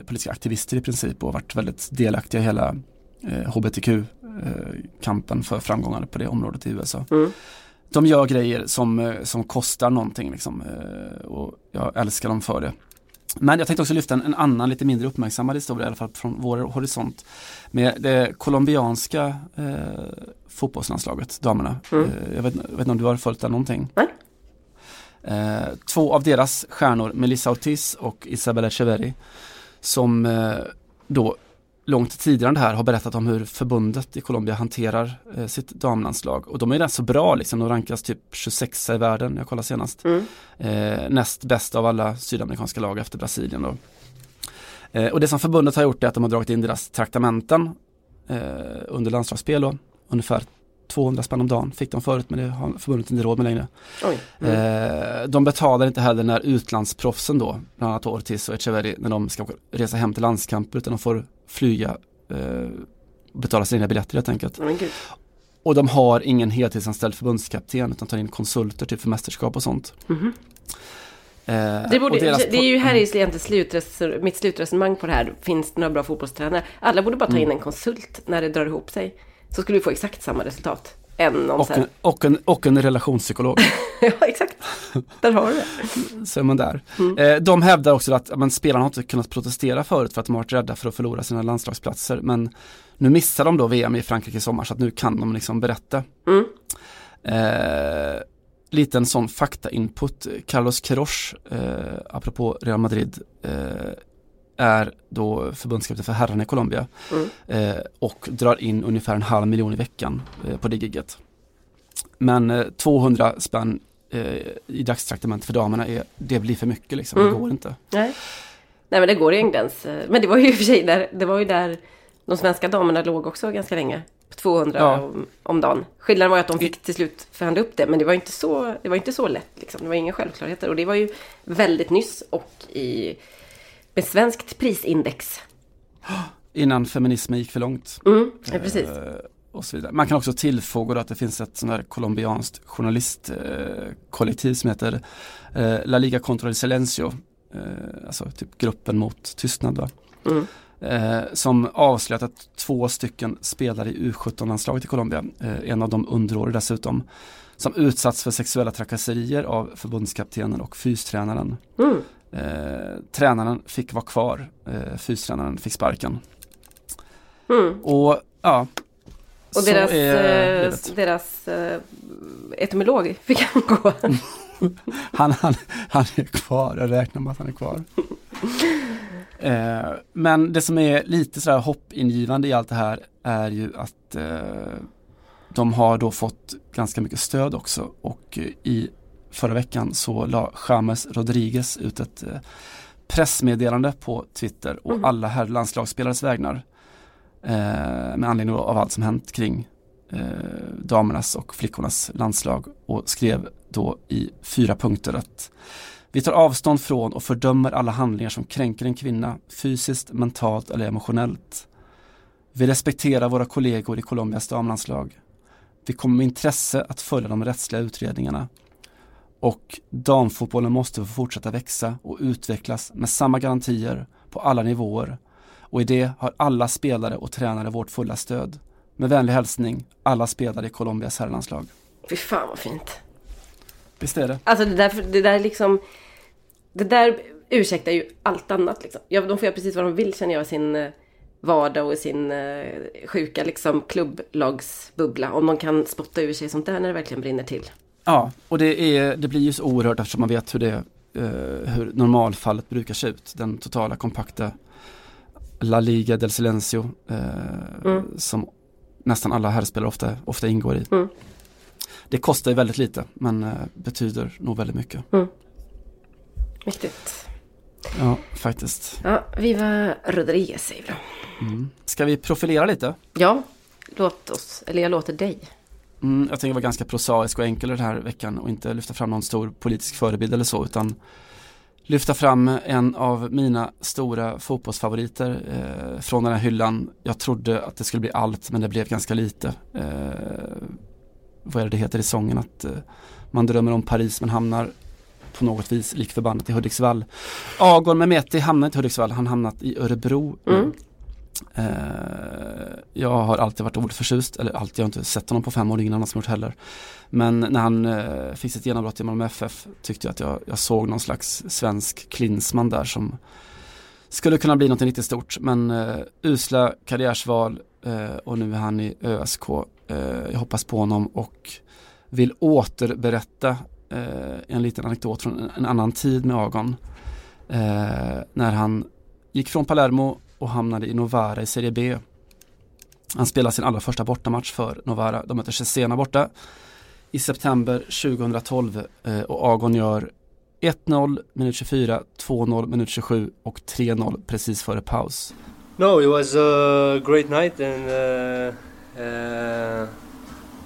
politiska aktivister i princip och varit väldigt delaktiga i hela eh, hbtq-kampen för framgångar på det området i USA. Mm. De gör grejer som, eh, som kostar någonting liksom, eh, och jag älskar dem för det. Men jag tänkte också lyfta en, en annan lite mindre uppmärksammad historia i alla fall från vår horisont. Med det colombianska eh, fotbollslandslaget, damerna. Mm. Eh, jag, vet, jag vet inte om du har följt det någonting? Nej. Eh, två av deras stjärnor, Melissa Ortiz och Isabella Echeverri, som eh, då långt tidigare än det här har berättat om hur förbundet i Colombia hanterar eh, sitt damlandslag. Och de är rätt så bra liksom, de rankas typ 26 i världen, jag kollade senast. Mm. Eh, näst bäst av alla sydamerikanska lag efter Brasilien då. Eh, och det som förbundet har gjort är att de har dragit in deras traktamenten eh, under landslagsspel då. Ungefär 200 spänn om dagen fick de förut men det har förbundet inte råd med längre. Oj. Mm. Eh, de betalar inte heller när utlandsproffsen då, bland annat Ortiz och Echeverri, när de ska resa hem till landskamper utan de får flyga eh, betala sina biljetter helt enkelt. Gud. Och de har ingen heltidsanställd förbundskapten utan tar in konsulter typ för mästerskap och sånt. Eh, Det, borde, deras det är ju här är egentligen slutresur, mitt slutresonemang på det här. Finns det några bra fotbollstränare? Alla borde bara ta Mm. in en konsult när det drar ihop sig. Så skulle vi få exakt samma resultat. Än någon och, en, och, en, och en relationspsykolog. [laughs] ja, exakt. Där har du det. så är man där. Mm. Eh, de hävdar också att men, spelarna har inte kunnat protestera förut för att de har varit rädda för att förlora sina landslagsplatser. Men nu missar de då VM i Frankrike i sommar så att nu kan de liksom berätta. Mm. Eh, liten sån fakta-input. Carlos Queiroz, eh, apropå Real Madrid, eh, är då förbundskapten för herrarna i Colombia Mm. eh, och drar in ungefär en halv miljon i veckan eh, på det gigget. Men eh, 200 spänn eh, i dagstraktament för damerna, är, det blir för mycket liksom, Mm. det går inte. Nej. Nej men det går ju en gräns. Men det var ju i och för sig där, det var ju där de svenska damerna låg också ganska länge. På 200 Ja. om, om dagen. Skillnaden var ju att de fick till slut förhandla upp det. Men det var inte så, det var inte så lätt liksom. Det var inga självklarheter. Och det var ju väldigt nyss och i med svenskt prisindex. Innan feminismen gick för långt. Mm, ja, precis. Eh, och så vidare. Man kan också tillfoga att det finns ett sånt här colombianskt journalistkollektiv kollektiv som heter eh, La Liga contra el Silencio. Eh, alltså typ gruppen mot tystnad. Mm. Som avslöjat att två stycken spelare i U17-landslaget i Colombia, en av dem underårig dessutom, som utsatts för sexuella trakasserier av förbundskaptenen och fystränaren. Mm. Eh, tränaren fick vara kvar, eh, fystränaren fick sparken. Mm. Och ja, Och deras, är eh, deras eh, etymolog fick han gå. [laughs] Han, han, han är kvar, jag räknar med att han är kvar. [laughs] Eh, men det som är lite sådär hoppingivande i allt det här är ju att eh, de har då fått ganska mycket stöd också och eh, i förra veckan så la James Rodriguez ut ett eh, pressmeddelande på Twitter och Mhm. alla här landslagsspelares vägnar eh, med anledning av allt som hänt kring eh, damernas och flickornas landslag och skrev då i fyra punkter att vi tar avstånd från och fördömer alla handlingar som kränker en kvinna fysiskt, mentalt eller emotionellt. Vi respekterar våra kollegor i Colombias damlandslag. Vi kommer med intresse att följa de rättsliga utredningarna. Och damfotbollen måste få fortsätta växa och utvecklas med samma garantier på alla nivåer. Och i det har alla spelare och tränare vårt fulla stöd. Med vänlig hälsning, alla spelare i Colombias herrlandslag. Fy fan vad fint. Visst är det? Alltså det där, det där liksom... Det där ursäktar ju allt annat liksom. Ja, de får göra precis vad de vill känner jag i sin eh, vardag och i sin eh, sjuka liksom klubblagsbubbla. Om de kan spotta ur sig sånt där när det verkligen brinner till. Ja, och det, är, det blir ju så oerhört eftersom man vet hur det eh, hur normalfallet brukar se ut. Den totala kompakta La Liga del Silencio eh, Mm. som nästan alla herrspelare ofta, ofta ingår i. Mm. Det kostar ju väldigt lite men eh, betyder nog väldigt mycket. Viktigt. Ja, faktiskt. Ja, Viva Rodriguez säger vi då. Mm. Ska vi profilera lite? Ja, låt oss. Eller jag låter dig. Mm, jag tänker vara ganska prosaisk och enkel den här veckan och inte lyfta fram någon stor politisk förebild eller så utan lyfta fram en av mina stora fotbollsfavoriter eh, från den här hyllan. Jag trodde att det skulle bli allt men det blev ganska lite. Eh, vad är det det heter i sången att eh, man drömmer om Paris men hamnar på något vis lik förbannat i Hudiksvall. Agor Mehmeti hamnar inte i Hudiksvall, han hamnat i Örebro. Mm. Eh, jag har alltid varit oerhört förtjust, eller alltid, jag har inte sett honom på fem år, ingen annan som gjort heller. Men när han eh, fick sitt genombrott i Malmö FF tyckte jag att jag, jag såg någon slags svensk Klinsman där som skulle kunna bli något riktigt stort. Men eh, usla karriärsval och nu är han i ÖSK. Jag hoppas på honom och vill återberätta Eh, en liten anekdot från en, annan tid med Agon. Eh, när han gick från Palermo och hamnade i Novara i Serie B. Han spelade sin allra första bortamatch för Novara. De möter Cesena borta i september 2012 eh, och Agon gör 1-0 minut 24, 2-0 minut 27 och 3-0 precis före paus. No, it was a great night and uh, uh,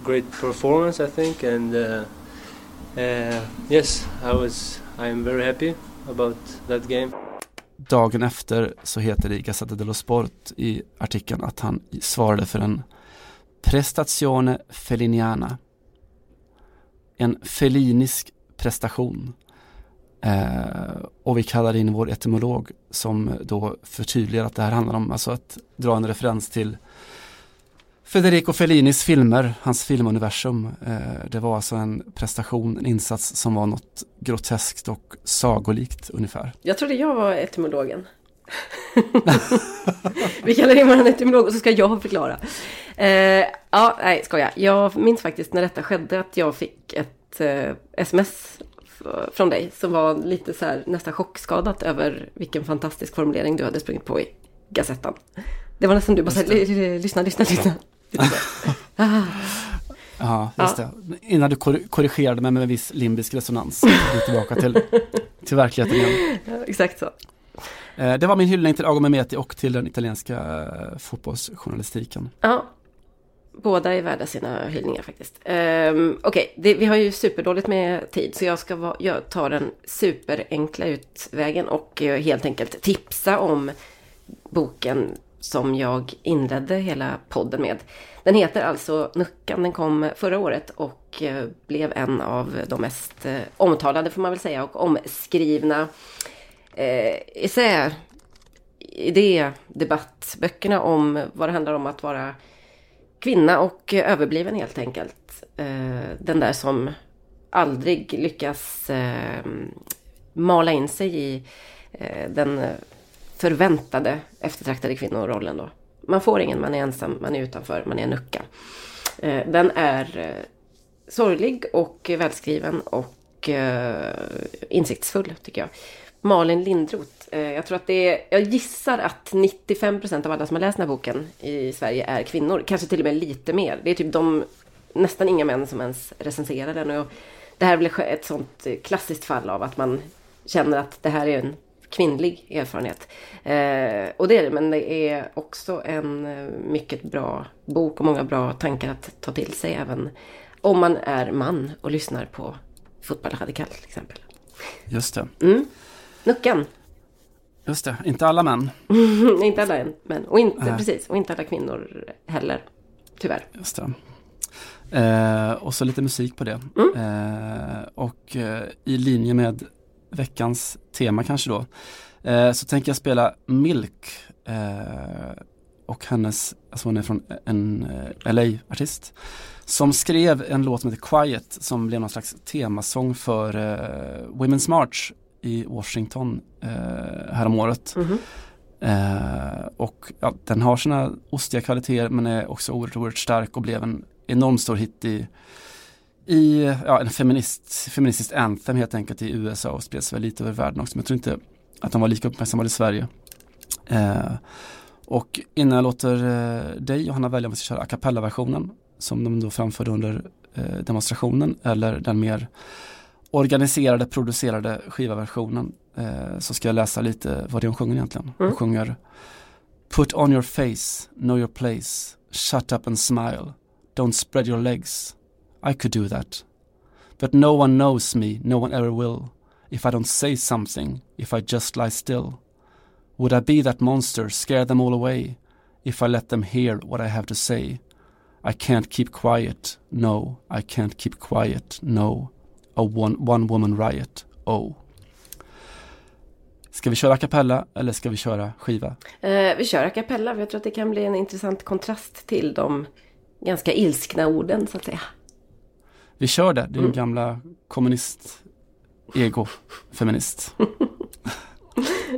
great performance, I think. And uh, Eh, yes, I was. I am very happy about that game. Dagen efter så heter det i Gazzetta dello Sport i artikeln att han svarade för en prestazione feliniana. En felinisk prestation. Eh, och vi kallar in vår etymolog som då förtydligar att det här handlar om alltså att dra en referens till Federico Fellinis filmer, hans filmuniversum. Eh, det var alltså en prestation, en insats som var något groteskt och sagolikt ungefär. Jag trodde jag var etymologen. [laughs] vi kallar in vår etymolog och så ska jag förklara. Eh, ja, nej, skoja. Jag minns faktiskt när detta skedde att jag fick ett eh, sms från dig som var lite så här nästan chockskadat över vilken fantastisk formulering du hade sprungit på i Gazettan. Det var nästan du bara så här, lyssna, lyssna, lyssna. Ah. Ja, just ja. det. Innan du korrigerade mig med en viss limbisk resonans. tillbaka till, till verkligheten igen. Ja, exakt så. Eh, det var min hyllning till Ago Mehmeti och till den italienska eh, fotbollsjournalistiken. Ja, Båda är värda sina hyllningar faktiskt. Um, Okej, okay, vi har ju superdåligt med tid så jag ska va, jag tar den superenkla utvägen och uh, helt enkelt tipsa om boken som jag inledde hela podden med. Den heter alltså Nuckan, den kom förra året och eh, blev en av de mest eh, omtalade får man väl säga och omskrivna eh, essä, idédebattböckerna om vad det handlar om att vara kvinna och överbliven helt enkelt. Eh, den där som aldrig lyckas eh, mala in sig i eh, den eh, förväntade eftertraktade kvinnorollen då. Man får ingen, man är ensam, man är utanför, man är en nucka. Eh, den är eh, sorglig och välskriven och eh, insiktsfull tycker jag. Malin Lindroth. Jag tror att det är, jag gissar att 95% av alla som har läst den här boken i Sverige är kvinnor. Kanske till och med lite mer. Det är typ de, nästan inga män som ens recenserar den. Och det här blir ett sånt klassiskt fall av att man känner att det här är en kvinnlig erfarenhet. Eh, och det är det, men det är också en eh, mycket bra bok och många bra tankar att ta till sig även om man är man och lyssnar på Fotboll Radikal till exempel. Just det. Mm. Nuckan. Just det, inte alla män. [laughs] inte alla män. Och inte, precis, och inte alla kvinnor heller. Tyvärr. Just det. Eh, och så lite musik på det. Mm. Eh, och eh, i linje med veckans tema kanske då. Eh, så tänker jag spela Milk. Eh, och hennes, alltså hon är från en eh, LA-artist. Som skrev en låt som heter Quiet som blev någon slags temasång för Women's March i Washington eh, häromåret. Mm -hmm. eh, och ja, den har sina ostiga kvaliteter men är också oerhört, oerhört stark och blev en enormt stor hit i, i ja, en feminist, feministisk anthem helt enkelt i USA och spreds väl lite över världen också. Men jag tror inte att de var lika uppmärksammade i Sverige. Eh, och innan jag låter eh, dig Johanna välja om vi ska köra a cappella-versionen som de då framförde under eh, demonstrationen eller den mer organiserade, producerade skivaversionen eh, så ska jag läsa lite vad det är hon sjunger egentligen. Mm. Hon sjunger Put on your face, know your place, shut up and smile, don't spread your legs. I could do that. But no one knows me, no one ever will. If I don't say something, if I just lie still. Would I be that monster, scare them all away? If I let them hear what I have to say? I can't keep quiet, no, I can't keep quiet, no a one, one Woman Riot, Oh. Ska vi köra a cappella eller ska vi köra skiva? Eh, vi kör a cappella, för jag tror att det kan bli en intressant kontrast till de ganska ilskna orden så att säga. Vi kör det, din mm. gamla kommunist, ego, feminist.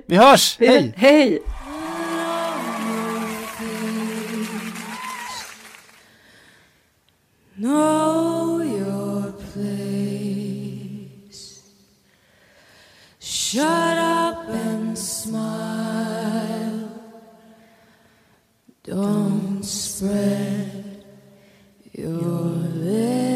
Vi hörs, hej! Hej! Know. Shut up and smile. Don't spread your legs.